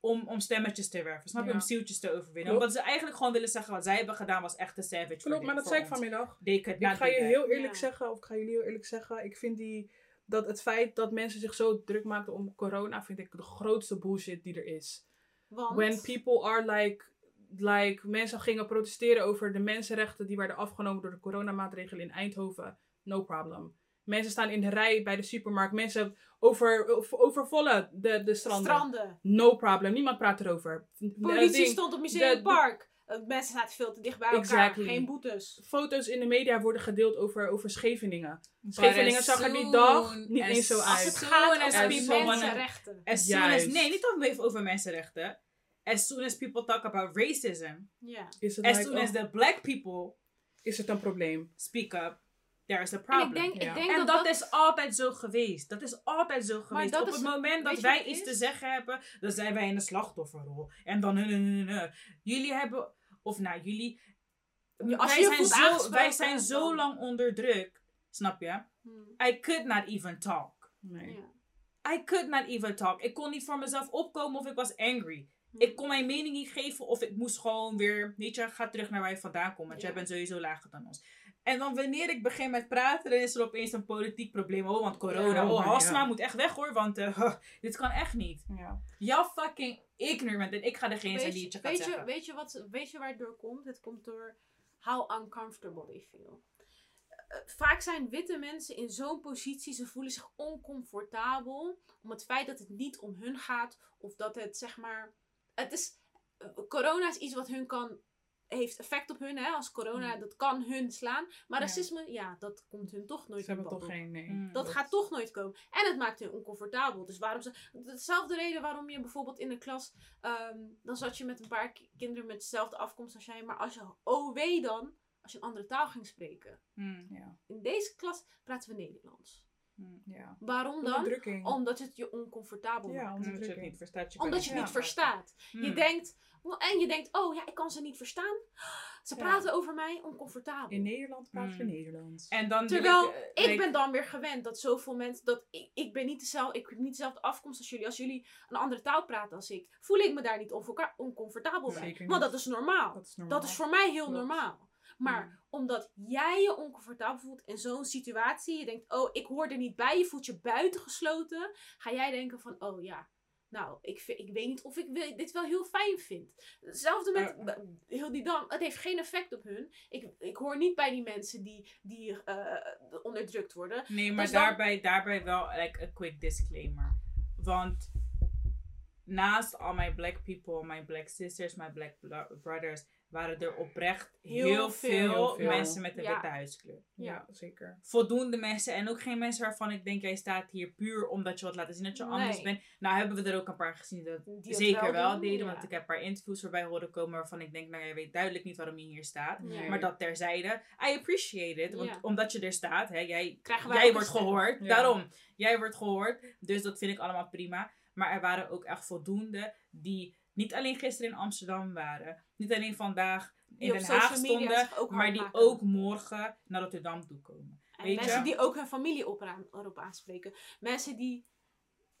S2: om, om stemmetjes te werven. Snap je?
S4: Ja.
S2: Om zieltjes te overwinnen.
S4: Klopt.
S2: Omdat ze eigenlijk gewoon willen zeggen wat zij hebben gedaan was echt een savage.
S4: Klopt, maar dat zei ik vanmiddag. Ik ga je heel eerlijk
S3: Ja.
S4: zeggen, of ik ga jullie heel eerlijk zeggen, ik vind die, dat het feit dat mensen zich zo druk maken om corona, vind ik de grootste bullshit die er is.
S3: Want,
S4: When people are like, like, mensen gingen protesteren over de mensenrechten die werden afgenomen door de coronamaatregelen in Eindhoven, no problem. Mensen staan in de rij bij de supermarkt, mensen over, over- overvallen de, de stranden.
S3: stranden.
S4: No problem, niemand praat erover.
S3: Politie
S4: Ding,
S3: stond op
S4: de-
S3: Museumpark. Eh, Mensen zaten veel te dicht bij elkaar.
S4: Exactly.
S3: Geen boetes.
S4: Foto's in de media worden gedeeld over, over Scheveningen.
S2: But
S4: Scheveningen zag er die dag niet eens zo
S3: Als
S4: uit.
S3: het
S2: soon
S3: gaat over mensenrechten.
S2: As soon as,
S4: Juist.
S2: nee, niet over mensenrechten. As soon as people talk about racism,
S4: het,
S2: as
S4: like,
S2: soon
S4: oh,
S2: as the black people
S4: is het een probleem?
S2: speak up, there is a
S3: En
S2: problem.
S3: ik denk,
S4: Ja.
S3: ik denk
S2: En
S3: dat
S2: dat,
S3: dat
S2: is altijd zo geweest. Dat is altijd zo geweest. Op
S3: is-
S2: het moment dat wij iets te zeggen hebben, dan zijn wij in de slachtofferrol. En dan, nee, nee, nee, nee. jullie hebben, of nou, jullie,
S3: Als
S2: wij, zijn zo, wij zijn zo
S3: dan-
S2: lang onder druk, snap je?
S3: Hmm,
S2: I could not even talk.
S4: Nee.
S3: ja.
S2: I could not even talk. Ik kon niet voor mezelf opkomen of ik was angry. Ik kon mijn mening niet geven of ik moest gewoon weer, weet je, ga terug naar waar je vandaan komt. Want
S3: Ja.
S2: jij bent sowieso lager dan ons. En dan wanneer ik begin met praten, dan is er opeens een politiek probleem. Oh, want corona.
S4: Ja,
S2: oh,
S4: ja.
S2: moet echt weg hoor, want eh, dit kan echt niet.
S4: Ja.
S2: Jouw fucking ignorant. En ik ga degene zijn die het je gaat
S3: weet, je, weet, je wat, weet je waar het door komt? Het komt door how uncomfortable they feel. Eh, vaak zijn witte mensen in zo'n positie, ze voelen zich oncomfortabel om het feit dat het niet om hun gaat of dat het zeg maar. Het is, corona is iets wat hun kan, heeft effect op hun, hè? Als corona,
S4: Mm.
S3: dat kan hun slaan. Maar
S4: Ja.
S3: racisme, ja, dat komt hun toch nooit
S4: Ze hebben toch
S3: op.
S4: geen... Nee.
S2: Mm.
S3: Dat gaat toch nooit komen. En het maakt hun oncomfortabel. Dus waarom ze. Dezelfde reden waarom je bijvoorbeeld in de klas. ehm, dan zat je met een paar ki- kinderen met dezelfde afkomst als jij. Maar als je. Oh wee dan. Als je een andere taal ging spreken.
S2: Mm,
S4: Ja.
S3: In deze klas praten we Nederlands.
S2: Mm.
S4: ja.
S3: Waarom dan? Omdat het je oncomfortabel
S4: Ja,
S3: maakt.
S2: Omdat je het niet verstaat.
S3: Omdat je het
S4: Ja.
S3: niet verstaat. Je
S2: Mm.
S3: denkt. En je denkt, oh ja, ik kan ze niet verstaan. Ze
S4: Ja.
S3: praten over mij oncomfortabel.
S4: In Nederland praten we
S2: Mm.
S4: Nederlands.
S2: En dan wil
S3: Terwijl
S2: ik,
S3: ik,
S2: eh, like-
S3: ben dan weer gewend dat zoveel mensen. Dat ik, ik ben niet dezelfde, ik heb niet dezelfde afkomst als jullie. Als jullie een andere taal praten als ik, voel ik me daar niet oncomfortabel bij.
S4: Zeker
S3: Want
S4: niet.
S3: dat is normaal.
S4: Dat is normaal.
S3: Dat is voor mij heel
S4: Klopt.
S3: normaal. Maar
S2: Mm.
S3: omdat jij je oncomfortabel voelt in zo'n situatie, je denkt, oh, ik hoor er niet bij, je voelt je buitengesloten, ga jij denken van, oh ja, nou, ik, vind- ik weet niet of ik dit wel heel fijn vind. Hetzelfde met heel die dam, het heeft geen effect op hun. Ik, ik hoor niet bij die mensen die, die eh, onderdrukt worden.
S2: Nee, maar
S3: Dus dan-
S2: daarbij, daarbij wel like, een quick disclaimer. Want naast al mijn black people, mijn black sisters, mijn black brothers, waren er oprecht heel,
S3: Heel
S2: veel,
S3: veel.
S4: Heel veel.
S2: mensen met een
S3: Ja.
S2: witte huidskleur.
S4: Ja, zeker.
S2: Voldoende mensen en ook geen mensen waarvan ik denk, jij staat hier puur omdat je wat laten zien dat je anders
S3: Nee.
S2: bent. Nou hebben we er ook een paar gezien dat
S3: Die
S2: zeker wel, deden.
S3: ja.
S2: Want ik heb een paar interviews voorbij horen komen waarvan ik denk, nou jij weet duidelijk niet waarom je hier staat. Maar dat terzijde, I appreciate it. Want
S3: Ja.
S2: omdat je er staat, hè, jij, jij wordt gehoord.
S4: Ja.
S2: Daarom, jij wordt gehoord. Dus dat vind ik allemaal prima. Maar er waren ook echt voldoende die niet alleen gisteren in Amsterdam waren. Niet alleen vandaag in Den Haag stonden. Maar die
S3: maken.
S2: ook morgen naar Rotterdam toe komen.
S3: En
S2: Weet
S3: mensen
S2: je?
S3: die ook hun familie erop aanspreken. Mensen die,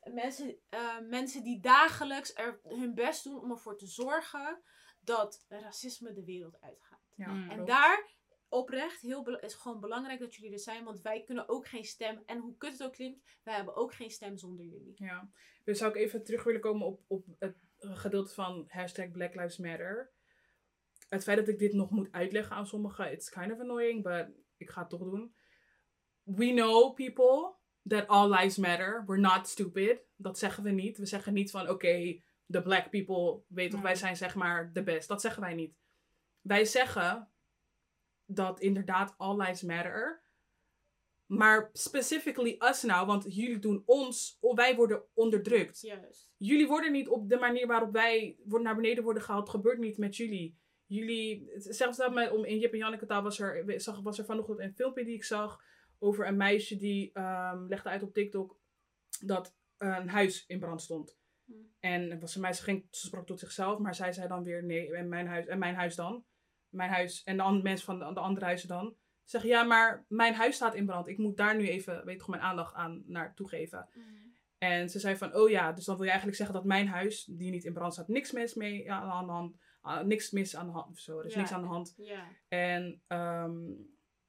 S3: mensen, eh, mensen die dagelijks er hun best doen om ervoor te zorgen dat racisme de wereld uitgaat.
S4: Ja.
S3: En
S4: klopt.
S3: daar oprecht heel is gewoon belangrijk dat jullie er zijn, want wij kunnen ook geen stem. En hoe kut het ook klinkt, wij hebben ook geen stem zonder jullie.
S4: Ja. Dus zou ik even terug willen komen op, op het gedeelte van hashtag Black Lives Matter. Het feit dat ik dit nog moet uitleggen aan sommigen, it's kind of annoying, but ik ga het toch doen. We know people that all lives matter. We're not stupid. Dat zeggen we niet. We zeggen niet van oké, de black people, weet toch, wij zijn zeg maar de best. Dat zeggen wij niet. Wij zeggen dat inderdaad all lives matter. Maar specifically us nou, want jullie doen ons, wij worden onderdrukt.
S3: Juist.
S4: Jullie worden niet op de manier waarop wij worden naar beneden worden gehaald, gebeurt niet met jullie. Jullie, zelfs dat met, om in Jip en Janneke taal was er, zag, was er vanochtend een filmpje die ik zag over een meisje die ehm, legde uit op TikTok dat een huis in brand stond.
S3: Hm.
S4: En volgens mij, ze, ging, ze sprak tot zichzelf, maar zij zei dan weer, nee, en mijn huis, en mijn huis dan? Mijn huis, en de mensen van de, de andere huizen dan? Zeggen, ja, maar mijn huis staat in brand. Ik moet daar nu even, weet je, gewoon mijn aandacht aan naar toegeven. En ze zei van, oh ja, dus dan wil je eigenlijk zeggen dat mijn huis, die niet in brand staat, niks mis mee aan aan de hand, niks mis aan de hand, of zo, er is
S3: Ja.
S4: niks aan de hand.
S3: Ja.
S4: En ehm,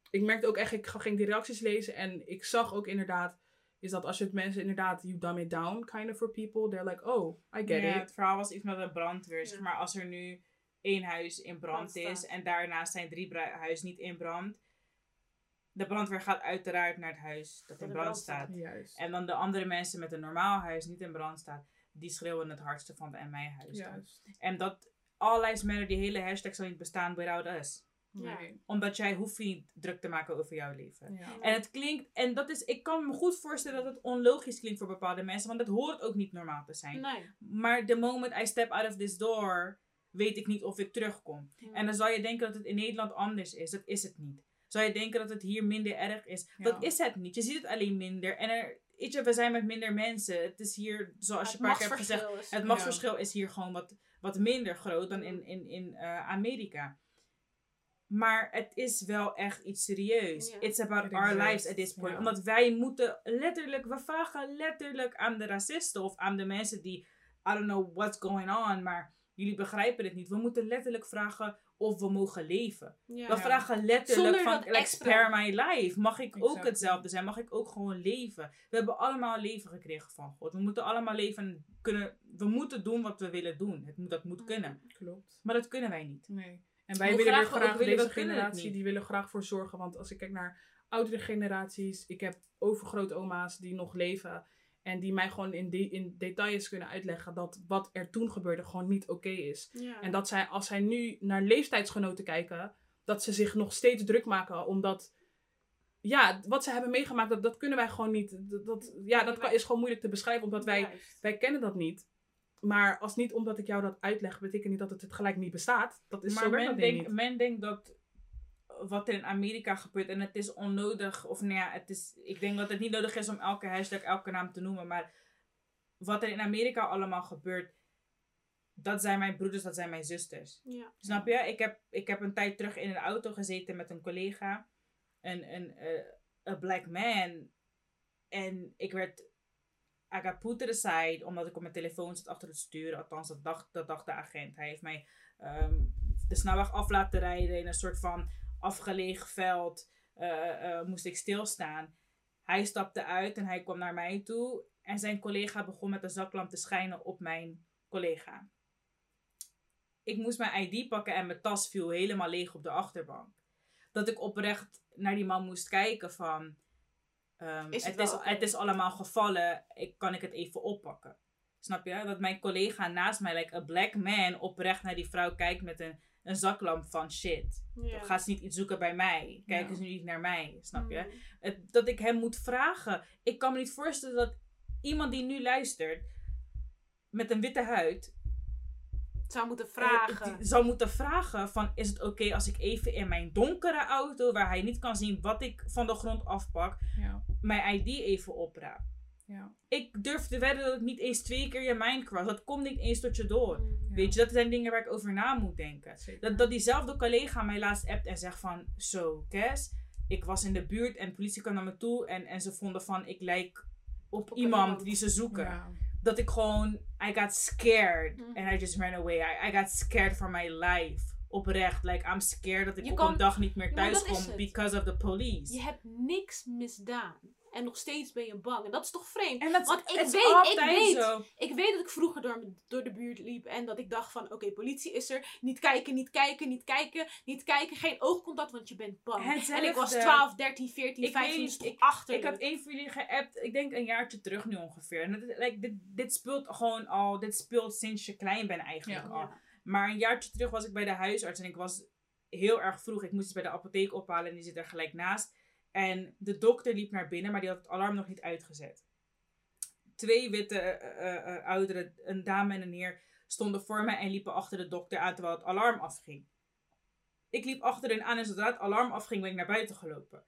S4: ik merkte ook echt, ik ging die reacties lezen en ik zag ook inderdaad, is dat als je het mensen inderdaad, you dumb it down, kind of for people, they're like, oh, I get
S2: Ja,
S4: it.
S2: het verhaal was iets met een brandweer. Zeg
S3: Ja.
S2: maar als er nu één huis in brand is en daarnaast zijn drie huizen niet in brand. De brandweer gaat uiteraard naar het huis dat in brand
S3: brand
S2: staat.
S4: Juist.
S2: En dan de andere mensen met een normaal huis niet in brand staat, die schreeuwen het hardste van de en mijn huis.
S4: Juist.
S2: En dat All Lives Matter, die hele hashtag zal niet bestaan without us.
S3: Ja.
S4: Nee.
S2: Omdat jij hoeft niet druk te maken over jouw leven.
S4: Ja.
S2: En het klinkt, en dat is, ik kan me goed voorstellen dat het onlogisch klinkt voor bepaalde mensen, want het hoort ook niet normaal te zijn.
S3: Nee.
S2: Maar the moment I step out of this door, weet ik niet of ik terugkom.
S3: Ja.
S2: En dan zou je denken dat het in Nederland anders is. Dat is het niet. Zou je denken dat het hier minder erg is.
S4: Ja.
S2: Dat is het niet. Je ziet het alleen minder. En er, weet je, we zijn met minder mensen. Het is hier, zoals je
S3: Het
S2: een paar keer hebt gezegd,
S3: is-
S2: het machtsverschil is hier gewoon wat, wat minder groot dan in, in, in eh, Amerika. Maar het is wel echt iets serieus.
S3: Ja.
S2: It's about
S4: It
S2: our
S4: exists,
S2: lives at this point.
S4: ja.
S2: Omdat wij moeten letterlijk, we vragen letterlijk aan de racisten of aan de mensen die, I don't know what's going on, maar jullie begrijpen het niet. We moeten letterlijk vragen of we mogen leven.
S3: Ja.
S2: We vragen letterlijk
S3: Zonder
S2: van, like, spare my life. Mag ik ook hetzelfde zijn? Mag ik ook gewoon leven? We hebben allemaal leven gekregen van God. We moeten allemaal leven en kunnen, we moeten doen wat we willen doen. Het moet, dat moet kunnen.
S4: Klopt.
S2: Maar dat kunnen wij niet.
S4: Nee. En wij willen
S2: graag
S4: graag,
S2: willen,
S4: deze generatie, die willen graag voor zorgen. Want als ik kijk naar oudere generaties, ik heb overgrootoma's die nog leven. En die mij gewoon in, de, in details kunnen uitleggen dat wat er toen gebeurde gewoon niet oké is.
S3: Ja.
S4: En dat zij, als zij nu naar leeftijdsgenoten kijken, dat ze zich nog steeds druk maken. Omdat, ja, wat ze hebben meegemaakt, dat, dat kunnen wij gewoon niet. Dat, dat- ja, dat kan, is gewoon moeilijk te beschrijven, omdat wij,
S3: Juist.
S4: wij kennen dat niet. Maar als niet omdat ik jou dat uitleg, betekent niet dat het, het gelijk niet bestaat. Dat is
S2: maar
S4: zo
S2: men denkt,
S4: niet.
S2: men denkt dat wat er in Amerika gebeurt, en het is onnodig, of nou ja, het is, ik denk dat het niet nodig is om elke hashtag, elke naam te noemen, maar wat er in Amerika allemaal gebeurt, dat zijn mijn broeders, dat zijn mijn zusters.
S3: Ja.
S2: Snap je? Ik heb, ik heb een tijd terug in een auto gezeten met een collega. Een, een eh, een black man. En ik werd... I got put to the side, omdat ik op mijn telefoon zat achter het stuur. Althans, dat dacht, dat dacht de agent. Hij heeft mij ehm, de snelweg af laten rijden in een soort van afgelegen veld. eh, eh, moest ik stilstaan. Hij stapte uit en hij kwam naar mij toe. En zijn collega begon met een zaklamp te schijnen op mijn collega ik moest mijn ID pakken en mijn tas viel helemaal leeg op de achterbank. Dat ik oprecht naar die man moest kijken van... ehm,
S3: Is het
S2: het, is, het is allemaal gevallen, ik, kan ik het even oppakken? Snap je? Dat mijn collega naast mij, like a black man, oprecht naar die vrouw kijkt met een, een zaklamp van shit.
S3: Ja.
S2: Ga ze niet iets zoeken bij mij. Kijk
S4: Ja.
S2: eens nu niet naar mij. Snap je?
S3: Mm.
S2: Het- dat ik hem moet vragen. Ik kan me niet voorstellen dat iemand die nu luistert met een witte huid
S3: Zou moeten
S2: eh,
S3: vragen.
S2: zou moeten vragen van is het oké als ik even in mijn donkere auto waar hij niet kan zien wat ik van de grond afpak
S4: Ja,
S2: mijn ID even opraap.
S4: Ja.
S2: Ik durf te wedden dat het niet eens twee keer je mind cross. Dat komt niet eens tot je door.
S3: Mm.
S4: Ja.
S2: Weet je, dat zijn dingen waar ik over na moet denken.
S4: Zeker.
S2: Dat, dat diezelfde collega mij laatst appt en zegt van... Zo, Kes, ik was in de buurt en de politie kwam naar me toe. En, en ze vonden van, ik lijk op,
S3: Op
S2: iemand
S3: iemand.
S2: die ze zoeken.
S4: Ja.
S2: Dat ik gewoon... I got scared. And I just ran away. I, I got scared for my life. Oprecht. Like, I'm scared dat ik
S3: Je
S2: op
S3: kan-
S2: een dag niet meer thuis
S3: dat is
S2: kom
S3: het.
S2: because of the police.
S3: Je hebt niks misdaan. En nog steeds ben je bang. En dat is toch vreemd?
S2: En dat
S3: Want ik weet- ik weet-
S2: zo.
S3: Ik weet dat ik vroeger door, door de buurt liep en dat ik dacht van, oké, politie is er. Niet kijken, niet kijken, niet kijken, niet kijken. Geen oogcontact, want je bent bang.
S2: Hetzelfde.
S3: En ik was 12, 13, 14,
S2: Ik
S3: 15,
S2: weet-
S3: dus toch
S2: ik-
S3: achter.
S2: Ik had één van jullie geappt, ik denk een jaartje terug nu ongeveer. En het, like, dit, dit speelt gewoon al, dit speelt sinds je klein bent eigenlijk
S4: Ja.
S2: al. Maar een jaartje terug was ik bij de huisarts en ik was heel erg vroeg. Ik moest iets bij de apotheek ophalen en die zit er gelijk naast. En de dokter liep naar binnen, maar die had het alarm nog niet uitgezet. Twee witte eh, eh, eh, ouderen, een dame en een heer, stonden voor mij en liepen achter de dokter aan terwijl het alarm afging. Ik liep achter hen aan en zodra het alarm afging ben ik naar buiten gelopen.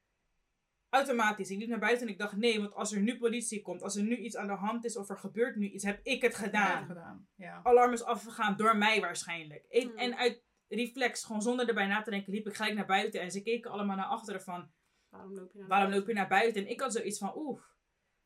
S2: Automatisch. Ik liep naar buiten en ik dacht, nee, want als er nu politie komt, als er nu iets aan de hand is of er gebeurt nu iets, heb ik het gedaan.
S4: Ja, gedaan. Ja.
S2: Alarm is afgegaan door mij waarschijnlijk. Ik-
S3: Hmm.
S2: En uit reflex, gewoon zonder erbij na te denken, liep ik gelijk naar buiten. En ze keken allemaal naar achteren van,
S3: Waarom loop je nou
S2: waarom loop je naar buiten? En ik had zoiets van, oeh,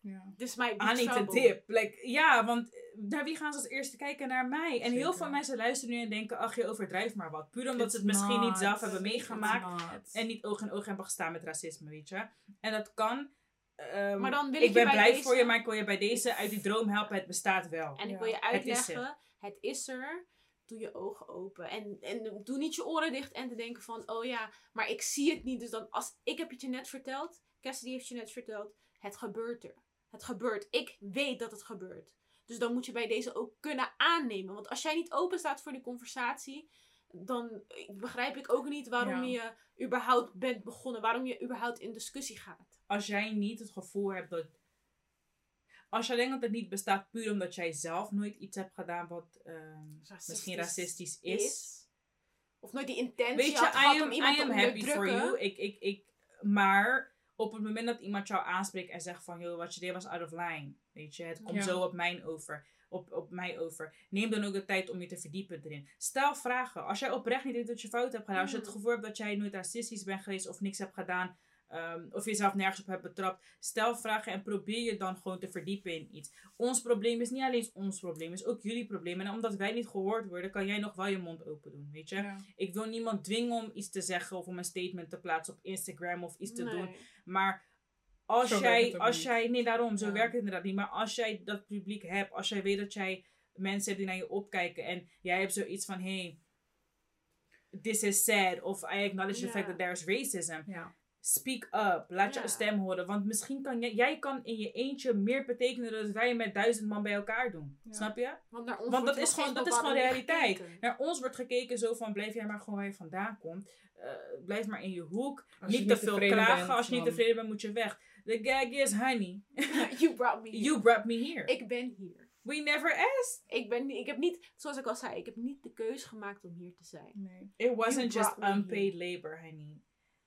S4: Ja.
S3: This might be
S2: I need a
S3: trouble.
S2: dip. Like, ja, want eh, naar wie gaan ze als eerste kijken? Naar mij. En heel veel mensen luisteren nu en denken, ach je overdrijft maar wat. Puur omdat ze het misschien niet zelf hebben meegemaakt. En niet oog in oog hebben gestaan met racisme, weet je. En dat kan. Ehm,
S3: Maar dan wil
S2: ik
S3: ik
S2: ben
S3: je bij
S2: blij
S3: deze-
S2: voor je, maar ik wil je bij deze uit die droom helpen. Het bestaat wel.
S3: En ik
S4: Ja,
S3: wil je
S2: het is
S3: uitleggen, het is, er. Doe je ogen open. En, en doe niet je oren dicht en te denken van, oh ja, maar ik zie het niet. Dus dan, als ik heb het je net verteld, Cassidy heeft je net verteld, het gebeurt er. Het gebeurt. Ik weet dat het gebeurt. Dus dan moet je bij deze ook kunnen aannemen. Want als jij niet open staat voor die conversatie, dan begrijp ik ook niet waarom je überhaupt bent begonnen. Waarom je überhaupt in discussie gaat.
S2: Als jij niet het gevoel hebt dat. Als jij denkt dat het niet bestaat puur omdat jij zelf nooit iets hebt gedaan wat ehm, misschien racistisch is.
S3: Of nooit die intentie
S2: Weet je,
S3: had gehad
S2: I am,
S3: om iemand
S2: I am
S3: te
S2: happy for you. Ik, ik, ik, maar op het moment dat iemand jou aanspreekt en zegt van, joh, wat je deed was out of line. Weet je, het komt
S4: Ja.
S2: zo op, mijn over, op, op mij over. Neem dan ook de tijd om je te verdiepen erin. Stel vragen. Als jij oprecht niet weet dat je fout hebt gedaan. Als je het
S3: Mm.
S2: gevoel hebt dat jij nooit racistisch bent geweest of niks hebt gedaan. Ehm, of jezelf nergens op hebt betrapt. Stel vragen en probeer je dan gewoon te verdiepen in iets. Ons probleem is niet alleen ons probleem, is ook jullie probleem. En omdat wij niet gehoord worden, kan jij nog wel je mond open doen, weet je?
S4: Ja.
S2: Ik wil niemand dwingen om iets te zeggen of om een statement te plaatsen op Instagram of iets te
S3: Nee.
S2: doen. Maar als
S4: Zo
S2: jij, als
S4: niet.
S2: jij, nee daarom, zo
S4: Ja.
S2: werkt het inderdaad niet. Maar als jij dat publiek hebt, als jij weet dat jij mensen hebt die naar je opkijken en jij hebt zoiets van, hey, this is sad of I acknowledge the fact that there's racism.
S4: Ja.
S2: Speak up, laat je stem horen. Want misschien kan jij, jij kan in je eentje meer betekenen dan wij met duizend man bij elkaar doen.
S4: Ja.
S2: Snap je?
S3: Want, naar ons
S2: Want dat is gewoon- dat is gewoon realiteit.
S3: gekeken.
S2: Naar ons wordt gekeken zo van, blijf jij maar gewoon waar je vandaan komt. Eh, blijf maar in je hoek.
S4: Als je
S2: niet te veel klagen.
S4: bent,
S2: Als je niet tevreden bent, moet je weg. The gag is, honey,
S3: you brought me here.
S2: you brought me here.
S3: Ik ben hier.
S2: We never asked.
S3: Ik, ben, niet- ik heb niet, zoals ik al zei, ik heb niet de keuze gemaakt om hier te zijn.
S4: Nee.
S2: It wasn't
S3: You
S2: just unpaid labor, honey.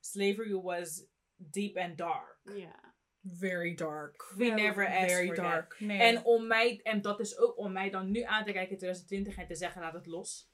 S2: Slavery was deep and dark.
S3: Ja.
S4: Very dark.
S2: We never asked
S4: Very
S2: for that.
S4: dark. Nee.
S2: En om mij, en dat is ook om mij dan nu aan te kijken in 2020 en te zeggen, laat het los.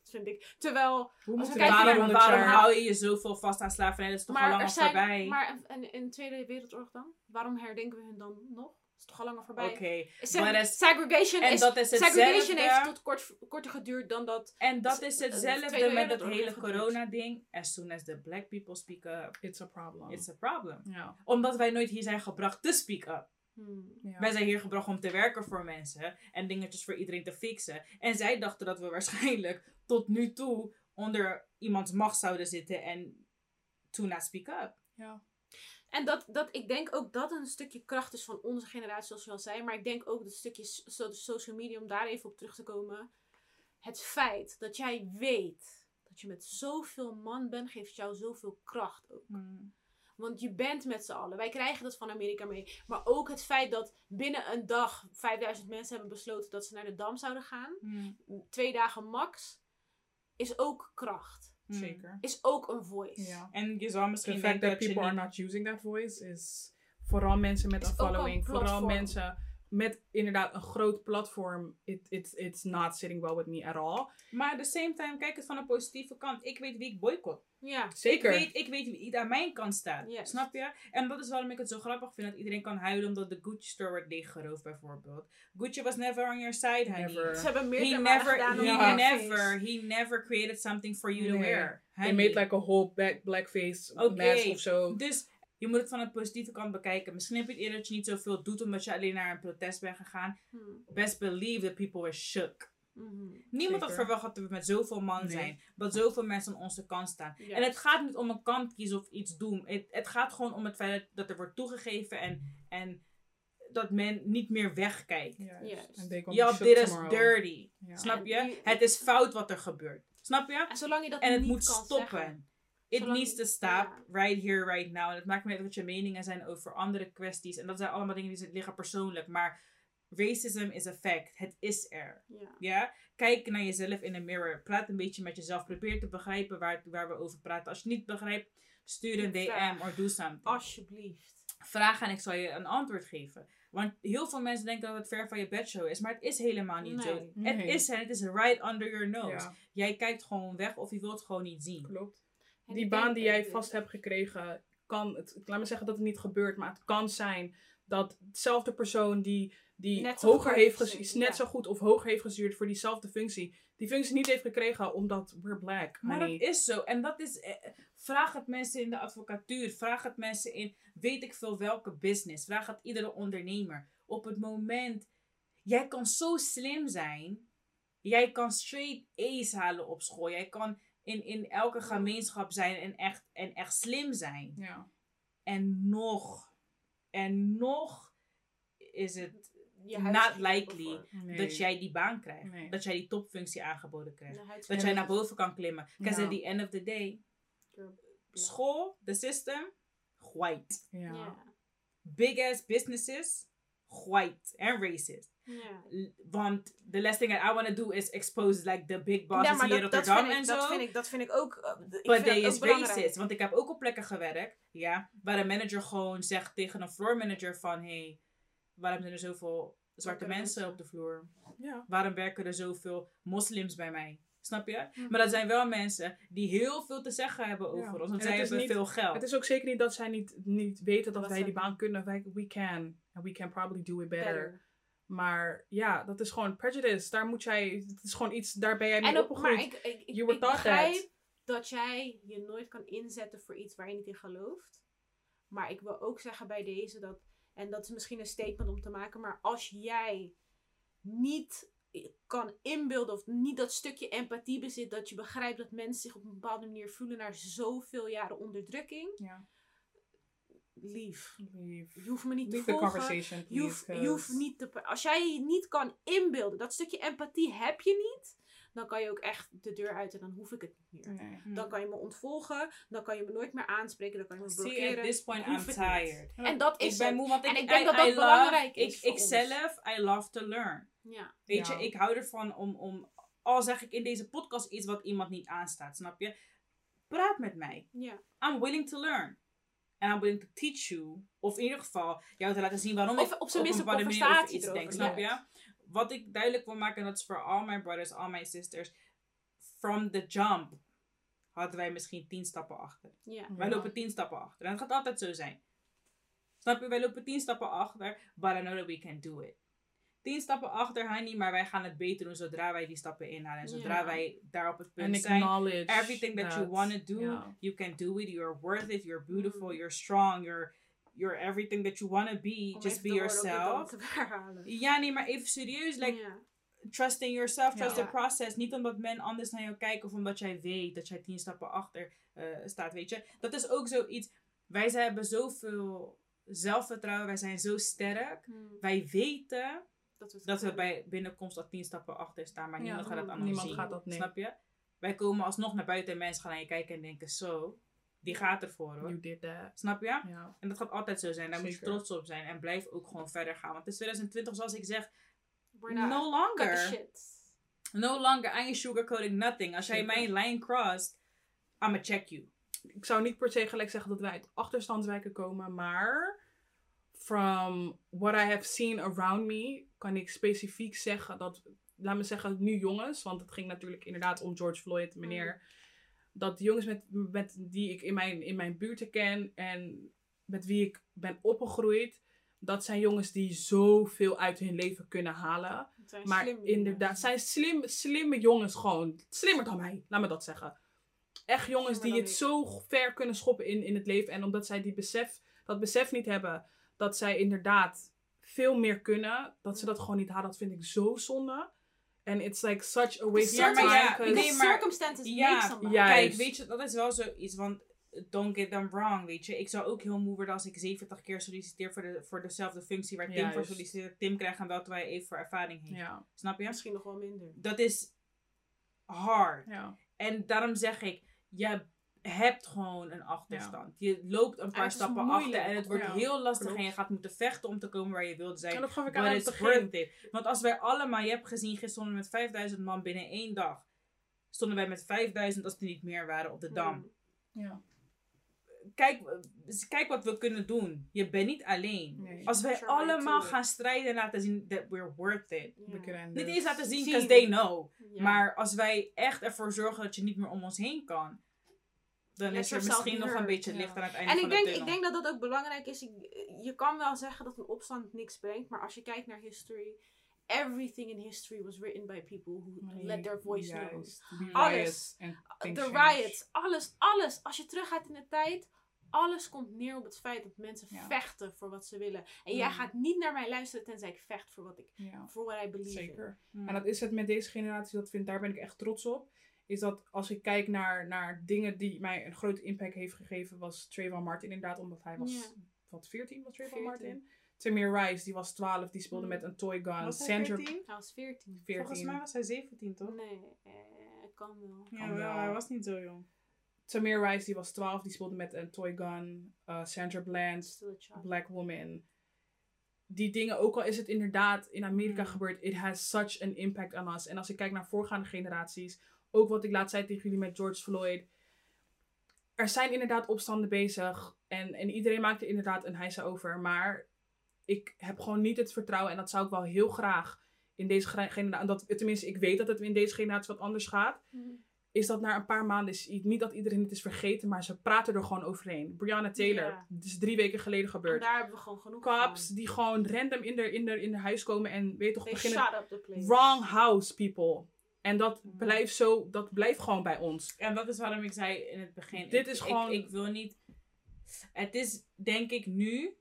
S3: Dat vind ik. Terwijl,
S4: Hoe
S3: we kijken
S2: Waarom, waarom hou je je zoveel vast aan slavernij? Dat is toch al
S3: maar
S2: lang al
S3: zijn,
S2: voorbij?
S3: maar en in de Tweede Wereldoorlog dan? Waarom herdenken we hun dan nog? Dat is toch al langer voorbij?
S2: Oké.
S3: Seg-
S2: dat is-
S3: segregation
S2: En
S3: is,
S2: dat is
S3: segregation heeft tot kort, korter geduurd dan dat.
S2: En dat is
S3: de
S2: hetzelfde met het
S3: Wereldoorlog
S2: hele corona-ding. As soon as the black people speak up,
S4: It's a problem.
S2: it's a problem.
S4: ja.
S2: Omdat wij nooit hier zijn gebracht te speak up.
S3: Hmm.
S4: Ja.
S2: Wij zijn hier gebracht om te werken voor mensen en dingetjes voor iedereen te fixen. En zij dachten dat we waarschijnlijk tot nu toe onder iemands macht zouden zitten en to not speak up.
S4: ja.
S3: En dat, dat, ik denk ook dat een stukje kracht is van onze generatie, zoals we al zei. Maar ik denk ook dat stukje so- social media, om daar even op terug te komen. Het feit dat jij weet dat je met zoveel man bent, geeft jou zoveel kracht ook. Want je bent met z'n allen. Wij krijgen dat van Amerika mee. Maar ook het feit dat binnen een dag 5000 mensen hebben besloten dat ze naar de Dam zouden gaan. Twee dagen max. Is ook kracht.
S4: Zeker.
S3: Is ook een voice.
S4: Ja.
S2: En je zal misschien
S4: The fact
S2: denken
S4: that people are
S2: niet-
S4: not using that voice is vooral mensen met
S3: Is
S4: een following, vooral mensen met inderdaad een groot platform. It, it, it's not sitting well with me at all.
S2: Maar at the same time, kijk het van een positieve kant. Ik weet wie ik boycott.
S3: Ja.
S4: Zeker.
S2: Ik weet, ik weet wie aan mijn kant staat.
S3: Yes.
S2: Snap je? En dat is waarom ik het zo grappig vind dat iedereen kan huilen omdat de Gucci store wordt leeggeroofd bijvoorbeeld. Gucci was never on your side, honey.
S4: Never.
S3: Ze hebben
S2: He
S3: meerdere
S2: never,
S3: gedaan dan
S2: he never, he never created something for you to wear.
S4: They
S2: honey.
S4: made like a whole black, blackface mask of zo.
S2: Dus je moet het van de positieve kant bekijken. Misschien heb je het eerder dat je niet zoveel doet omdat je alleen naar een protest bent gegaan.
S3: Hmm.
S2: Best believe that people were shook.
S3: Mhm.
S2: Niemand had verwacht dat we met zoveel man
S4: Nee.
S2: zijn. Dat zoveel mensen aan onze kant staan.
S3: Ja.
S2: En het gaat niet om een kant kiezen of iets doen. Het, het gaat gewoon om het feit dat er wordt toegegeven en, en dat men niet meer wegkijkt.
S4: Shook
S2: did us
S4: tomorrow.
S2: dirty.
S4: Ja.
S2: Snap je? Het is fout wat er gebeurt. Snap je?
S3: En zolang je dat
S2: En het
S3: niet
S2: moet
S3: kan
S2: stoppen.
S3: zeggen.
S2: It
S3: Zolang-
S2: needs to stop
S3: ja.
S2: right here, right now. En het maakt me uit wat je meningen zijn over andere kwesties. En dat zijn allemaal dingen die liggen persoonlijk. Maar racism is a fact. Het is er.
S3: Ja.
S2: Ja? Kijk naar jezelf in de mirror. Praat een beetje met jezelf. Probeer te begrijpen waar, waar we over praten. Als je het niet begrijpt, stuur een. DM of do something.
S3: Alsjeblieft.
S2: Vraag en ik zal je een antwoord geven. Want heel veel mensen denken dat het ver van je bedshow is. Maar het is helemaal niet zo.
S3: Nee.
S2: Het is en het is right under your nose.
S4: Ja,
S2: Jij kijkt gewoon weg of je wilt het gewoon niet zien.
S4: klopt. Die baan die jij vast hebt gekregen, kan het, laat me zeggen dat het niet gebeurt, maar het kan zijn dat dezelfde persoon die, die
S3: Net
S4: hoger heeft gestuurd, net
S3: ja.
S4: zo goed of hoger heeft gestuurd voor diezelfde functie, die functie niet heeft gekregen omdat we're black.
S2: Maar dat is zo. En dat is. eh, vraag het mensen in de advocatuur. Vraag het mensen in. Weet ik veel welke business. Vraag het iedere ondernemer. Op het moment. Jij kan zo slim zijn. Jij kan straight A's halen op school. Jij kan in, in elke gemeenschap zijn en echt, en echt slim zijn.
S4: Ja.
S2: En nog. En nog is het not likely.
S4: Nee.
S2: dat jij die baan krijgt.
S4: Nee.
S2: Dat jij die topfunctie aangeboden krijgt. Dat jij naar boven kan klimmen. Because
S4: Ja.
S2: at the end of the day, school, the system, white.
S4: Ja.
S3: Ja.
S2: Big ass businesses, white and racist.
S3: Ja.
S2: L- Want the last thing that I want to do is expose like the big bosses
S3: Ja,
S2: hier in
S3: dat, dat,
S2: Rotterdam
S3: ik,
S2: en
S3: dat,
S2: zo.
S3: vind ik, dat vind ik ook. eh, ik
S2: But they
S3: dat
S2: is
S3: belangrijk.
S2: racist. Want ik heb ook op plekken gewerkt, ja, waar een manager gewoon zegt tegen een floor manager van, hey, waarom zijn er zoveel zwarte mensen
S3: mensen.
S2: op de vloer?
S4: Ja.
S2: Waarom werken er zoveel moslims bij mij? Snap je?
S3: Mhm.
S2: Maar dat zijn wel mensen die heel veel te zeggen hebben over
S4: Ja.
S2: ons. Want
S4: En
S2: zij hebben
S4: niet-
S2: veel geld.
S4: Het is ook zeker niet dat zij niet, niet weten dat
S3: Dat
S4: wij die baan kunnen. Wij, we can. And we can probably do it better.
S3: Better.
S4: Maar ja, dat is gewoon prejudice. Daar moet jij, het is gewoon iets, daar ben jij mee opgegroeid.
S3: ik, ik, ik,
S4: You were
S3: ik
S4: taught
S3: begrijp
S4: that.
S3: dat jij je nooit kan inzetten voor iets waar je niet in gelooft. Maar ik wil ook zeggen bij deze dat, en dat is misschien een statement om te maken, maar als jij niet kan inbeelden of niet dat stukje empathie bezit, dat je begrijpt dat mensen zich op een bepaalde manier voelen naar zoveel jaren onderdrukking,
S4: Ja.
S3: Lief.
S4: Leave,
S3: Je hoeft me niet te
S4: leave the
S3: volgen.
S4: conversation,
S3: Je hoeft, je hoeft niet te. Als jij je niet kan inbeelden, dat stukje empathie heb je niet, dan kan je ook echt de deur uit en dan hoef ik het niet meer.
S4: Nee.
S2: Hmm.
S3: Dan kan je me ontvolgen, dan kan je me nooit meer aanspreken, dan kan je me
S2: See,
S3: blokkeren.
S2: at this point I'm tired.
S3: En dat is
S2: Ik ben moe, want ik,
S3: En ik denk
S2: I-
S3: dat dat
S2: I love-
S3: belangrijk is
S2: Ik,
S3: voor
S2: ik
S3: ons.
S2: zelf, I love to learn.
S3: Ja.
S2: Weet
S4: Ja.
S2: je, ik hou ervan om, om, al zeg ik in deze podcast iets wat iemand niet aanstaat, snap je? Praat met mij.
S3: Ja.
S2: I'm willing to learn. And I'm willing to teach you. Of in ieder geval jou te laten zien waarom
S3: Of
S2: ik
S3: op zijn minst
S2: een
S3: een
S2: bepaalde manier over
S3: conversatie
S2: iets denk. Snap je? Wat ik duidelijk wil maken, en dat is voor all my brothers, all my sisters. From the jump hadden wij misschien tien stappen achter.
S3: Ja.
S2: Wij lopen tien stappen achter. En het gaat altijd zo zijn. Snap je? Wij lopen tien stappen achter, but I know that we can do it. Tien stappen achter, honey, maar wij gaan het beter doen zodra wij die stappen inhalen. En zodra wij daar op het punt zijn. Everything that, you want to do, you can do it. You're worth it. You're beautiful.
S3: Mm.
S2: You're strong. You're, you're everything that you want to be.
S3: Om
S2: Just be yourself. Ja, nee, maar even serieus. Like,
S3: ja.
S2: trust in yourself, trust the process. Niet omdat men anders naar jou kijkt of omdat jij weet dat jij tien stappen achter eh, staat, weet je. Dat is ook zoiets. Wij hebben zoveel zelfvertrouwen, wij zijn zo sterk.
S3: Hmm.
S2: Wij weten
S3: Dat we,
S2: dat we bij binnenkomst al tien stappen achter staan, maar
S4: Ja,
S2: niemand gaat dat aan ons
S4: niemand
S2: zien.
S4: gaat dat, nee.
S2: Snap je? Wij komen alsnog naar buiten en mensen gaan naar je kijken en denken, zo, die gaat ervoor hoor.
S4: You did that.
S2: Snap je?
S4: Ja.
S2: En dat gaat altijd zo zijn. Daar moet je trots op zijn en blijf ook gewoon verder gaan. Want het is 2020, zoals ik zeg,
S3: We're not-
S2: no longer.
S3: shit.
S2: No longer, I ain't sugarcoating nothing. Als jij
S4: Zeker.
S2: mijn lijn crossed, I'ma check you.
S4: Ik zou niet per se gelijk zeggen dat wij uit achterstandswijken komen, maar from what I have seen around me, kan ik specifiek zeggen dat, laat me zeggen, nu jongens, want het ging natuurlijk inderdaad om George Floyd, meneer, dat jongens met, met die ik in mijn, in mijn buurten ken en met wie ik ben opgegroeid, dat zijn jongens die zoveel uit hun leven kunnen halen.
S3: Zijn
S4: Maar
S3: slimme
S4: inderdaad, zijn slim, slimme jongens gewoon. Slimmer dan mij, laat me dat zeggen. Echt jongens die het
S3: ik.
S4: zo ver kunnen schoppen in, in het leven. En omdat zij die besef, dat besef niet hebben, dat zij inderdaad veel meer kunnen, dat ze dat gewoon niet halen, dat vind ik zo zonde. En it's like such a waste of
S2: maar
S4: time.
S2: ja, nee, maar-
S3: circumstances
S2: Ja. Kijk, weet je, dat is wel zoiets, want don't get them wrong, weet je. Ik zou ook heel moe worden als ik 70 keer solliciteer voor, de, voor dezelfde functie waar Tim voor solliciteert. Tim krijgt hem wel terwijl hij even voor ervaring heeft.
S4: Ja,
S2: Snap je?
S3: Misschien nog wel minder.
S2: Dat is hard.
S4: ja.
S2: En daarom zeg ik, ja, hebt gewoon een achterstand. Je loopt een paar
S3: is
S2: stappen
S3: moeilijk.
S2: achter en het wordt
S4: Ja,
S2: heel lastig
S4: klopt.
S2: en je gaat moeten vechten om te komen waar je wilt zijn.
S4: En dat gaf ik aan
S2: But
S4: aan het begin.
S2: worth it. Want als wij allemaal, je hebt gezien, gisteren stonden we met 5000 man binnen één dag. Stonden wij met 5000 als er niet meer waren op de dam.
S3: Mm.
S4: Ja.
S2: Kijk, kijk wat we kunnen doen. Je bent niet alleen.
S4: Nee.
S2: Als wij allemaal gaan strijden en laten zien that we're worth it.
S3: Ja.
S4: We kunnen
S2: Niet eens laten zien,
S3: Zien.
S2: because they know.
S3: Ja.
S2: Maar als wij echt ervoor zorgen dat je niet meer om ons heen kan, dan is er misschien nog een beetje
S3: ja.
S2: licht aan het einde
S3: En
S2: van
S3: ik denk,
S2: de
S3: ik denk dat dat ook belangrijk is. Ik- je kan wel zeggen dat een opstand niks brengt, maar als je kijkt naar history, everything in history was written by people who
S4: Nee,
S3: let their voice know.
S4: juist. The
S3: Alles. De
S4: change.
S3: riots, alles, alles. Als je teruggaat in de tijd, alles komt neer op het feit dat mensen
S4: Ja.
S3: vechten voor wat ze willen. En jij
S2: Mm.
S3: gaat niet naar mij luisteren tenzij ik vecht voor wat ik,
S4: Ja,
S3: voor what I believe in.
S4: zeker.
S2: Mm.
S4: En dat is het met deze generatie, dat vind, daar ben ik echt trots op. Is dat als ik kijk naar, naar dingen die mij een grote impact heeft gegeven, was Trayvon Martin inderdaad, omdat hij was,
S3: Ja.
S4: wat, 14 was Trayvon
S3: 14.
S4: Martin? Tamir Rice, die was 12, die speelde
S3: Mm.
S4: met een toy gun.
S2: Was hij
S4: Sandra
S2: 14?
S3: Hij was 14.
S4: 14.
S2: Volgens mij was hij 17, toch?
S3: Nee, eh, kan wel.
S2: Ja,
S4: Kan
S2: wel,
S4: wel.
S2: hij was niet zo jong.
S4: Tamir Rice, die was 12, die speelde met een toy gun. Uh, Sandra Bland. Black Woman. Die dingen, ook al is het inderdaad in Amerika
S2: Mm.
S4: gebeurd, it has such an impact on us. En als ik kijk naar voorgaande generaties, ook wat ik laat zei tegen jullie met George Floyd. Er zijn inderdaad opstanden bezig en, en iedereen maakt er inderdaad een heisa over. Maar ik heb gewoon niet het vertrouwen en dat zou ik wel heel graag in deze generatie, dat, tenminste ik weet dat het in deze generatie wat anders gaat
S3: Mm.
S4: is dat na een paar maanden is niet dat iedereen het is vergeten, maar ze praten er gewoon overheen. Brianna Taylor,
S3: Ja.
S4: het is drie weken geleden
S3: En
S4: gebeurd.
S3: daar hebben we gewoon genoeg
S4: Cops
S3: van.
S4: die gewoon random in de, in de, in de huis komen en weet toch
S3: They
S4: beginnen.
S3: shut up the place.
S4: Wrong house people. En dat
S2: Mhm.
S4: blijft zo, dat blijft gewoon bij ons.
S2: En dat is waarom ik zei in het begin.
S4: Dit
S2: ik-
S4: is gewoon-
S2: Ik, wil niet. Het is denk ik nu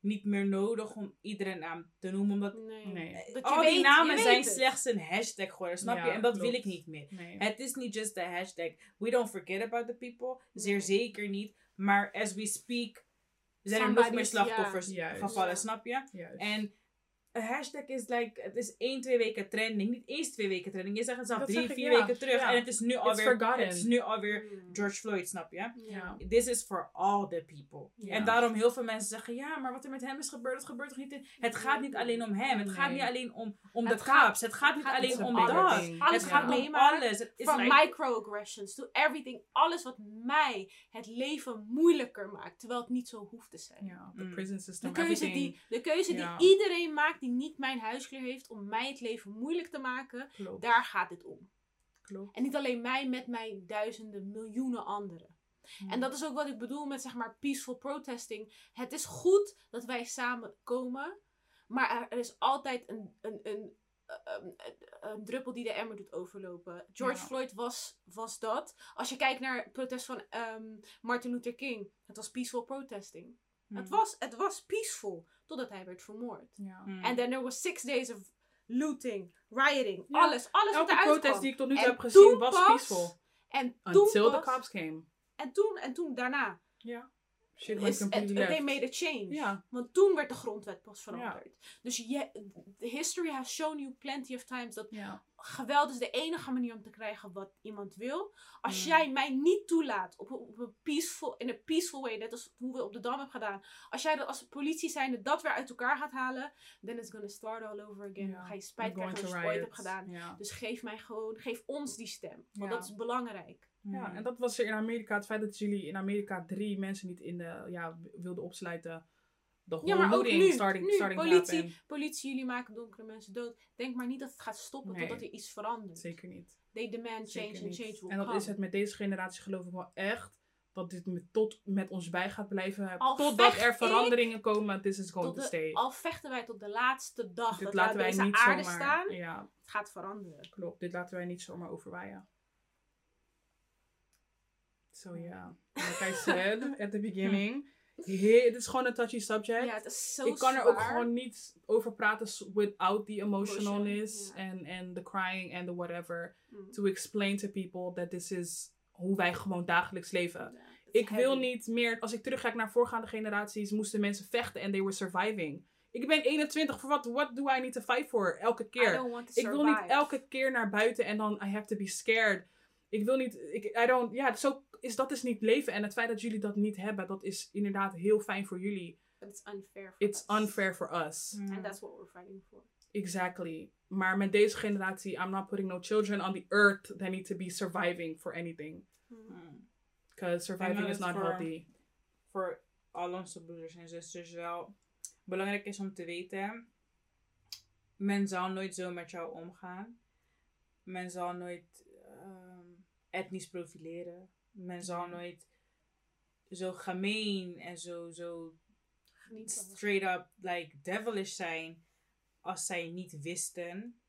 S2: niet meer nodig om iedere naam te noemen. Omdat
S3: Nee.
S4: Nee.
S3: Dat je
S2: al
S3: weet-
S2: die namen zijn
S3: het.
S2: slechts een hashtag geworden, snap
S4: Ja,
S2: je? En dat wil ik niet meer.
S4: Nee.
S2: Het is niet just a hashtag. We don't forget about the people. Zeer zeker niet. Maar as we speak zijn er nog meer slachtoffers gevallen, snap je?
S4: Juist.
S2: En een hashtag is like, het is één, twee weken trending. Niet eens twee weken trending. Je zegt het zelf drie, vier
S4: ja.
S2: weken terug.
S4: Ja.
S2: En het is nu alweer,
S4: forgotten.
S2: het is nu alweer
S3: Mm.
S2: George Floyd, snap je?
S4: ja.
S2: This is for all the people. En daarom heel veel mensen zeggen, ja, maar wat er met hem is gebeurd, dat gebeurt toch niet in... Het gaat niet alleen om hem. Het gaat niet alleen om, om
S3: Het
S2: de
S3: gaat-.
S2: Het gaat niet
S3: gaat
S2: alleen
S4: om
S2: dat.
S3: Alles
S2: Het
S3: gaat
S2: om alles. Het like-
S3: microaggressions to everything. Alles wat mij het leven moeilijker maakt. Terwijl het niet zo hoeft te zijn.
S4: Ja,
S2: Mm.
S4: prison
S3: De
S4: system,
S3: keuze,
S4: everything.
S3: die, de keuze die iedereen maakt die niet mijn huiskleur heeft om mij het leven moeilijk te maken,
S4: Klopt.
S3: daar gaat het om.
S4: Klopt.
S3: En niet alleen mij, met mij duizenden, miljoenen anderen.
S4: Mm.
S3: En dat is ook wat ik bedoel met zeg maar peaceful protesting. Het is goed dat wij samenkomen, maar er, is altijd een, een, een, een, druppel die de emmer doet overlopen. George
S4: Ja.
S3: Floyd was, was dat. Als je kijkt naar het protest van ehm, Martin Luther King, het was peaceful protesting. Het,
S2: Hmm.
S3: was, het was peaceful totdat hij werd vermoord.
S4: Ja.
S2: Hmm.
S3: En then there was six days of looting, rioting,
S4: Ja.
S3: alles, alles wat
S4: Elke
S3: eruit
S4: protest
S3: kwam.
S4: die ik tot nu toe
S3: En
S4: heb gezien was
S3: pas-
S4: peaceful.
S3: En toen
S4: Until the cops came.
S3: En toen, en toen daarna.
S4: Ja.
S3: Is, they made a change.
S4: Ja.
S3: Want toen werd de grondwet pas veranderd. Dus je, the history has shown you plenty of times dat
S4: Ja.
S3: geweld is de enige manier om te krijgen wat iemand wil. Als jij mij niet toelaat op, een- op een peaceful, in een peaceful way, net als hoe we op de Dam hebben gedaan. Als jij dat als politie zijnde dat weer uit elkaar gaat halen, then it's gonna start all over again. Dan ga je spijt krijgen als je het ooit hebt gedaan. Dus geef mij gewoon, geef ons die stem. Want dat is belangrijk.
S4: Ja, en dat was er in Amerika. Het feit dat jullie in Amerika drie mensen niet in de, ja, wilden opsluiten. De
S3: Ja, maar ook nu,
S4: starting,
S3: nu
S4: starting
S3: politie, politie, jullie maken donkere mensen dood. Denk maar niet dat het gaat stoppen
S4: Nee.
S3: totdat er iets verandert.
S4: Zeker niet.
S3: They demand change and change will
S4: En dat
S3: come.
S4: is het met deze generatie geloof ik wel echt. Dat dit met, tot met ons bij gaat blijven.
S3: Al
S4: Totdat er veranderingen komen. This is going to stay.
S3: al vechten wij tot de laatste dag
S4: Dit
S3: dat
S4: laten
S3: wij deze
S4: niet
S3: aarde
S4: zomaar.
S3: staan,
S4: Ja,
S3: het gaat veranderen.
S4: klopt. Dit laten wij niet zomaar overwaaien. So yeah, like I said at the beginning, he- het is gewoon een touchy subject.
S3: Ja, het is zo
S4: ik kan er ook
S3: zwaar.
S4: gewoon niet over praten without the emotionalness
S3: Emotion,
S4: and, and the crying and the whatever.
S3: Mm.
S4: To explain to people that this is hoe wij gewoon dagelijks leven.
S3: Ja,
S4: Ik wil niet meer, als ik terugga naar voorgaande generaties, moesten mensen vechten en they were surviving. Ik ben 21, voor wat what do I need to fight for? Elke
S3: I
S4: keer.
S3: don't want to
S4: Ik wil niet elke keer naar buiten en dan I have to be scared. Ik wil niet, ik, I don't, ja, zo, is dat is niet leven. En het feit dat jullie dat niet hebben, dat is inderdaad heel fijn voor jullie.
S3: But it's unfair for
S4: It's
S3: us.
S4: unfair for us.
S2: Mm.
S3: And that's what we're fighting for.
S4: Exactly. Maar met deze generatie, I'm not putting no children on the earth that need to be surviving for anything.
S2: Mm.
S4: Because surviving
S2: dat
S4: is
S2: het
S4: not
S2: voor-
S4: healthy.
S2: Voor al onze broeders en zusters wel belangrijk is om te weten. Men zal nooit zo met jou omgaan. Men zal nooit ehm, etnisch profileren. Men zal
S4: Nee.
S2: nooit zo gemeen en zo, zo straight up like devilish zijn als zij niet wisten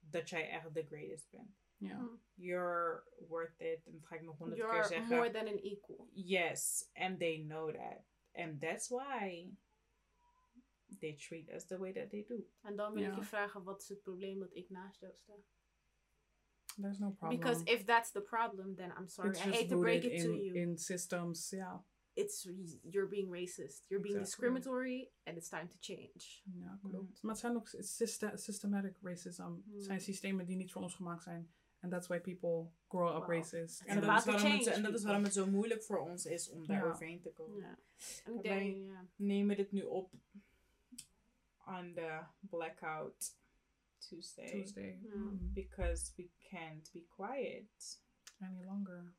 S2: dat jij echt the greatest bent.
S4: Ja.
S2: You're worth it. En dat ga ik nog honderd keer
S3: You're
S2: zeggen.
S3: more than an equal.
S2: Yes, and they know that. And that's why they treat us the way that they do.
S3: En dan wil ik je vragen, wat is het probleem dat ik naast jou sta?
S4: There's no problem.
S3: Because if that's the problem, then I'm sorry.
S4: It's
S3: I hate to break it to you.
S4: in systems, ja.
S3: It's you're being racist. You're being
S4: Exactly.
S3: discriminatory, and it's time to change.
S4: Ja, klopt. Maar het zijn ook syste- systematic racism. Het
S3: Mm.
S4: zijn systemen die niet voor ons gemaakt zijn. And that's why people grow up
S3: Wow.
S4: racist.
S2: En dat, is waarom het,
S3: change,
S2: en dat is waarom het zo moeilijk voor ons is om daar
S4: Ja.
S2: overheen te komen.
S3: Ja. En ja.
S2: Nemen dit nu op aan de Blackout Tuesday.
S4: Tuesday.
S3: Ja.
S4: Mm.
S2: Because we can't be quiet.
S4: Any longer.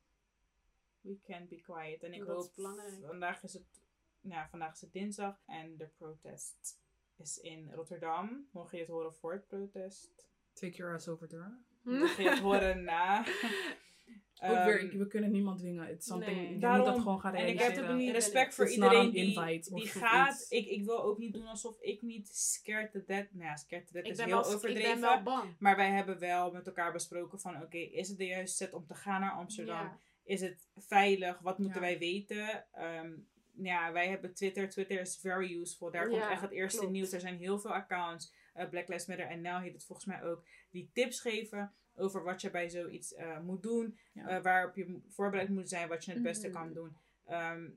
S2: We can't be quiet. En ik
S3: is
S2: hoop,
S3: belangrijk.
S2: vandaag is het, ja, vandaag is het dinsdag en de protest is in Rotterdam. Mocht je het horen voor het protest,
S4: Take your ass over there.
S2: mocht je het horen na.
S4: Ook
S2: Ehm,
S4: weer, we kunnen niemand dwingen. It's something,
S3: nee.
S4: je moet dat gewoon gaan
S2: en ik heb
S4: realiseren.
S3: believe in
S2: respect voor iedereen die, die gaat. Ik, ik wil ook niet doen alsof ik niet scared to death... Nou ja, scared to death
S3: Ik
S2: is
S3: ben,
S2: heel
S3: wel, ik
S2: overdreven.
S3: ben wel bang.
S2: Maar wij hebben wel met elkaar besproken van... Oké, is het de juiste set om te gaan naar Amsterdam?
S3: Ja.
S2: Is het veilig? Wat moeten
S4: Ja.
S2: wij weten? Ehm, ja, wij hebben Twitter. Twitter is very useful. Daar komt
S3: Ja,
S2: echt het eerste
S3: klopt.
S2: nieuws. Er zijn heel veel accounts. eh, Black Lives Matter en Now heet het volgens mij ook. Die tips geven over wat je bij zoiets eh, moet doen.
S4: Ja.
S2: eh, waarop je voorbereid moet zijn. Wat je het beste
S3: Mhm.
S2: kan doen. Ehm,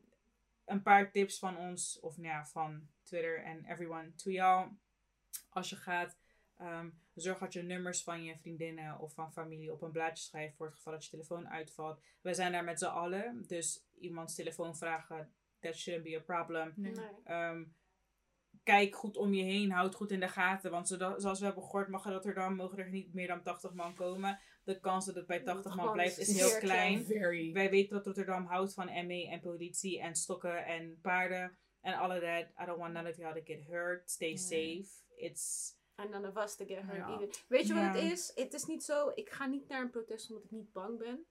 S2: een paar tips van ons. Of nou ja, van Twitter en everyone to jou. Als je gaat... ehm, zorg dat je nummers van je vriendinnen of van familie op een blaadje schrijft voor het geval dat je telefoon uitvalt. We zijn daar met z'n allen, dus iemands telefoon vragen, that shouldn't be a problem.
S4: Nee.
S3: Nee.
S2: Kijk goed om je heen, houd goed in de gaten, want zoals we hebben gehoord, mag in Rotterdam mogen er niet meer dan 80 man komen. De kans dat het bij 80 man blijft is heel klein.
S4: Very.
S2: Wij weten dat Rotterdam houdt van ME en politie en stokken en paarden en alle that. I don't want none of y'all to get hurt. Stay
S4: Nee.
S2: safe. It's
S3: And none of us to get hurt
S4: Ja.
S3: either. Weet je wat
S2: Ja.
S3: het is? Het is niet zo, ik ga niet naar een protest omdat ik niet bang ben.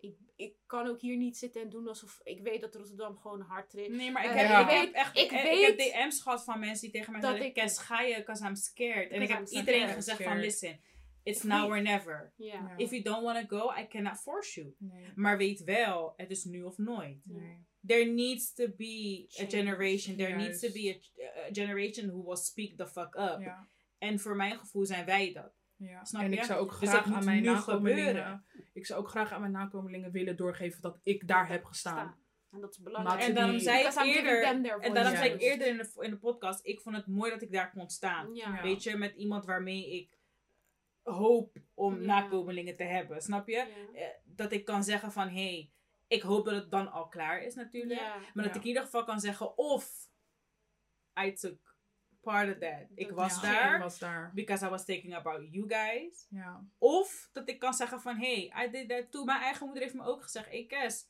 S3: Ik, ik kan ook hier niet zitten en doen alsof ik weet dat Rotterdam gewoon hard trekt.
S2: Nee, maar ik
S3: Eh,
S2: heb,
S4: ja.
S2: ik heb echt
S3: Ik
S2: ik, ik
S3: weet
S2: heb DM's gehad van mensen die tegen mij
S3: dat
S2: zeiden,
S3: ik-
S2: ga je, because I'm scared. En ik heb iedereen
S3: scared.
S2: gezegd van, listen, it's now or never. If you don't want to go, I cannot force you.
S4: Nee.
S2: Maar weet wel, het is nu of nooit.
S4: Nee.
S2: There needs to be a generation, there needs to be a, a generation who will speak the fuck up.
S4: Ja.
S2: En voor mijn gevoel zijn wij dat.
S4: Ja.
S2: Snap
S4: en
S2: je?
S4: ik zou ook
S2: Dus
S4: graag aan mijn nakomelingen,
S2: gebeuren.
S4: ik zou ook graag aan mijn nakomelingen willen doorgeven dat ik daar heb gestaan.
S3: Staan. En dat is belangrijk.
S2: En daarom zei ik eerder, en daarom zei ik eerder in de, in de podcast, ik vond het mooi dat ik daar kon staan.
S3: Ja.
S4: Ja.
S2: Weet je, met iemand waarmee ik hoop om
S3: Ja.
S2: nakomelingen te hebben. Snap je?
S3: Ja.
S2: Eh, Dat ik kan zeggen van, hé, hey, ik hoop dat het dan al klaar is natuurlijk.
S3: Ja.
S2: Maar dat
S4: Ja.
S2: ik in ieder geval kan zeggen, of I took part of that. Ik was
S4: Ja,
S2: daar,
S4: Ik was daar.
S2: because I was thinking about you guys.
S4: Ja.
S2: Of dat ik kan zeggen van, hey, I did that too. Mijn eigen moeder heeft me ook gezegd, hey Kes,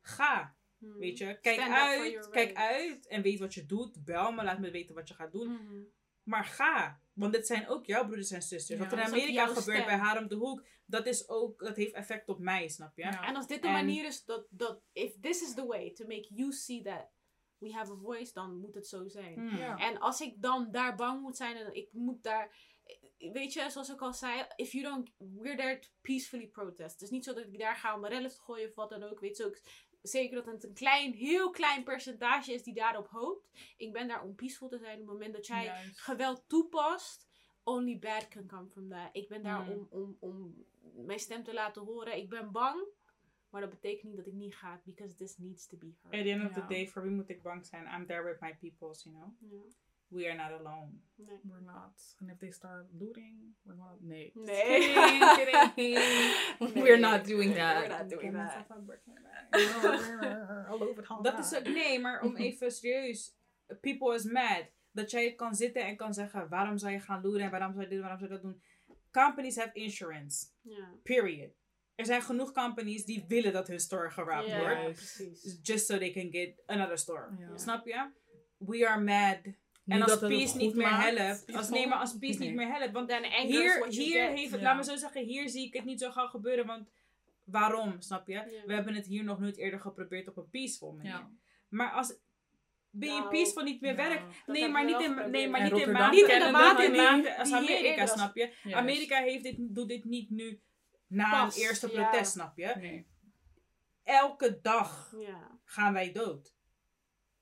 S2: ga.
S3: Hmm.
S2: Weet je, kijk
S3: Stand
S2: uit, kijk uit en weet wat je doet. Bel me, laat me weten wat je gaat doen.
S3: Mhm.
S2: Maar ga. Want dit zijn ook jouw broeders en zusters.
S4: Ja.
S2: Wat er in Amerika gebeurt
S3: stem.
S2: bij Haram de Hoek, dat, is ook, dat heeft effect op mij, snap je?
S4: Ja.
S3: En als dit de
S2: En-
S3: manier is dat, dat, if this is the way to make you see that we have a voice, dan moet het zo zijn.
S2: Hmm.
S3: En als ik dan daar bang moet zijn en ik moet daar. Weet je, zoals ik al zei, if you don't, we're there to peacefully protest. Het is niet zo dat ik daar ga om rellen te gooien of wat dan ook. Weet je ook zeker dat het een klein, heel klein percentage is die daarop hoopt. Ik ben daar om peaceful te zijn op het moment dat jij
S4: Juist.
S3: geweld toepast. Only bad can come from that. Ik ben daar
S2: Hmm.
S3: om, om, om mijn stem te laten horen. Ik ben bang, maar dat betekent niet dat ik niet ga, because this needs to be
S2: At
S3: heard.
S2: the end of the day, voor wie moet ik bang zijn? I'm there with my peoples, you know?
S3: Ja.
S2: we are not alone.
S3: Nee.
S4: We're not. And if they start looting, we're not. Nee.
S3: Nee.
S2: Kidding, kidding. We're not doing that.
S3: We're not doing that.
S4: All over het
S2: Dat is ook, nee, maar om even serieus. People is mad. Dat jij kan zitten en kan zeggen, waarom zou je gaan looten en waarom zou je dit, waarom zou je dat doen. Companies have insurance.
S3: Ja.
S2: Period. Er zijn genoeg companies die willen dat hun store geraakt
S3: Ja,
S2: wordt.
S4: Yes.
S3: precies.
S2: Just so they can get another store.
S4: Ja.
S2: Snap je? We are mad. En als peace niet meer
S4: maakt,
S2: helpt. Als, nee, maar als peace
S4: Nee.
S2: niet meer helpt. Want hier, hier
S3: get.
S2: heeft het,
S4: Ja.
S2: laat me zo zeggen, hier zie ik het niet zo gauw gebeuren. Want waarom, snap je?
S3: Ja.
S2: We hebben het hier nog nooit eerder geprobeerd op een peaceful manier.
S4: Ja.
S2: Maar als Being
S3: Nou,
S2: peaceful niet meer
S4: ja.
S2: werkt.
S3: Dat
S2: Nee, maar niet in, nee, maar
S4: En
S2: niet in maanden.
S3: Niet in de
S2: en
S3: maanden
S2: in als Amerika, snap je?
S4: Yes.
S2: Amerika heeft dit, doet dit niet nu na
S3: Pas,
S2: een eerste
S3: ja.
S2: protest, snap je?
S4: Nee.
S2: Elke dag
S3: Ja.
S2: gaan wij dood.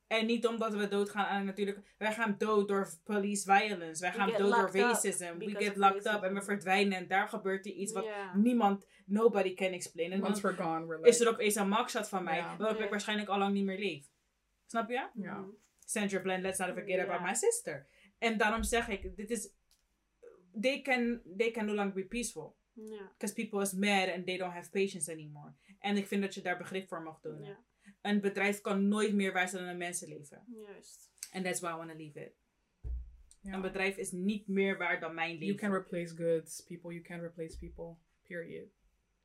S2: En niet omdat we doodgaan aan natuurlijk. Wij gaan dood door police violence. Wij gaan dood door racism. We get locked up en we verdwijnen. En daar gebeurt er iets wat niemand, nobody can explain. En
S4: Once we're gone, we're like...
S2: is er opeens een mugshot van mij.
S4: Ja.
S2: Waarop ik waarschijnlijk al lang niet meer leef. Snap je?
S4: Ja.
S3: Mhm.
S2: Sandra Bland, let's not forget about my sister. En daarom zeg ik, dit is... They can, they can no longer be peaceful.
S3: Ja.
S2: Because people is mad and they don't have patience anymore. En ik vind dat je daar begrip voor mag doen. Een bedrijf kan nooit meer wijzen dan een mensenleven.
S3: Juist.
S2: And that's why I want to leave it. Een bedrijf is niet meer waard dan mijn leven.
S4: You can replace goods, people. You can replace people. Period.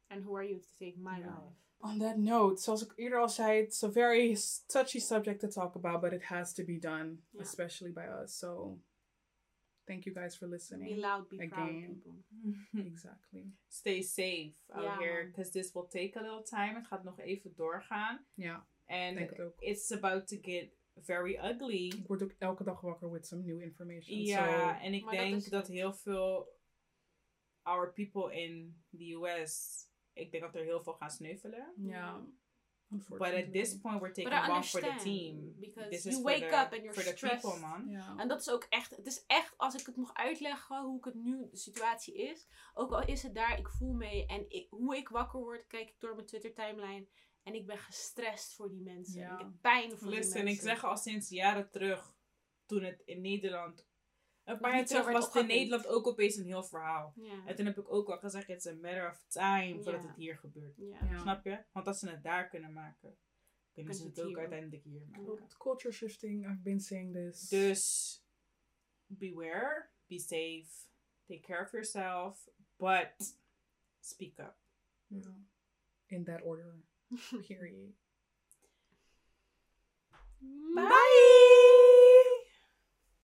S3: And who are you to take my life?
S4: On that note, zoals ik eerder al zei, it's a very touchy subject to talk about, but it has to be done, especially by us. So, thank you guys for
S3: Be
S4: listening.
S3: loud, be proud,
S4: Again.
S3: people.
S4: Exactly.
S2: Stay safe out here. Because this will take a little time. Het gaat nog even doorgaan.
S4: Ja,
S2: And
S4: denk het ook.
S2: it's about to get very ugly.
S4: Ik word ook elke dag wakker with some new information.
S2: Ja,
S4: so,
S2: en ik
S3: Maar dat
S2: denk
S3: is
S2: dat,
S3: het.
S2: heel veel our people in the US, ik denk dat er heel veel gaan sneuvelen.
S4: ja.
S2: But at this point, we're taking one for the team.
S3: because
S2: This
S3: you
S2: is
S3: wake
S2: the,
S3: up and you're
S2: for the
S3: stressed.
S2: people, man.
S4: Ja.
S3: En dat is ook echt, het is echt, als ik het mag uitleggen hoe ik het nu, de situatie is. Ook al is het daar, ik voel mee. En ik, hoe ik wakker word, kijk ik door mijn Twitter timeline. En ik ben gestrest voor die mensen.
S4: Ja.
S3: Ik heb pijn voor die
S2: Listen,
S3: mensen.
S2: ik zeg al sinds jaren terug, toen het in Nederland... Maar
S3: het
S2: terug was in Nederland ook opeens een heel verhaal. En toen heb ik ook al gezegd, it's a matter of time voordat het hier gebeurt.
S3: Ja.
S2: Snap je? Want als ze het daar kunnen maken, kunnen ze het, ook uiteindelijk hier maken.
S4: Culture shifting, I've been saying this.
S2: Dus, beware, be safe, take care of yourself, but speak up.
S4: In that order, period. Bye.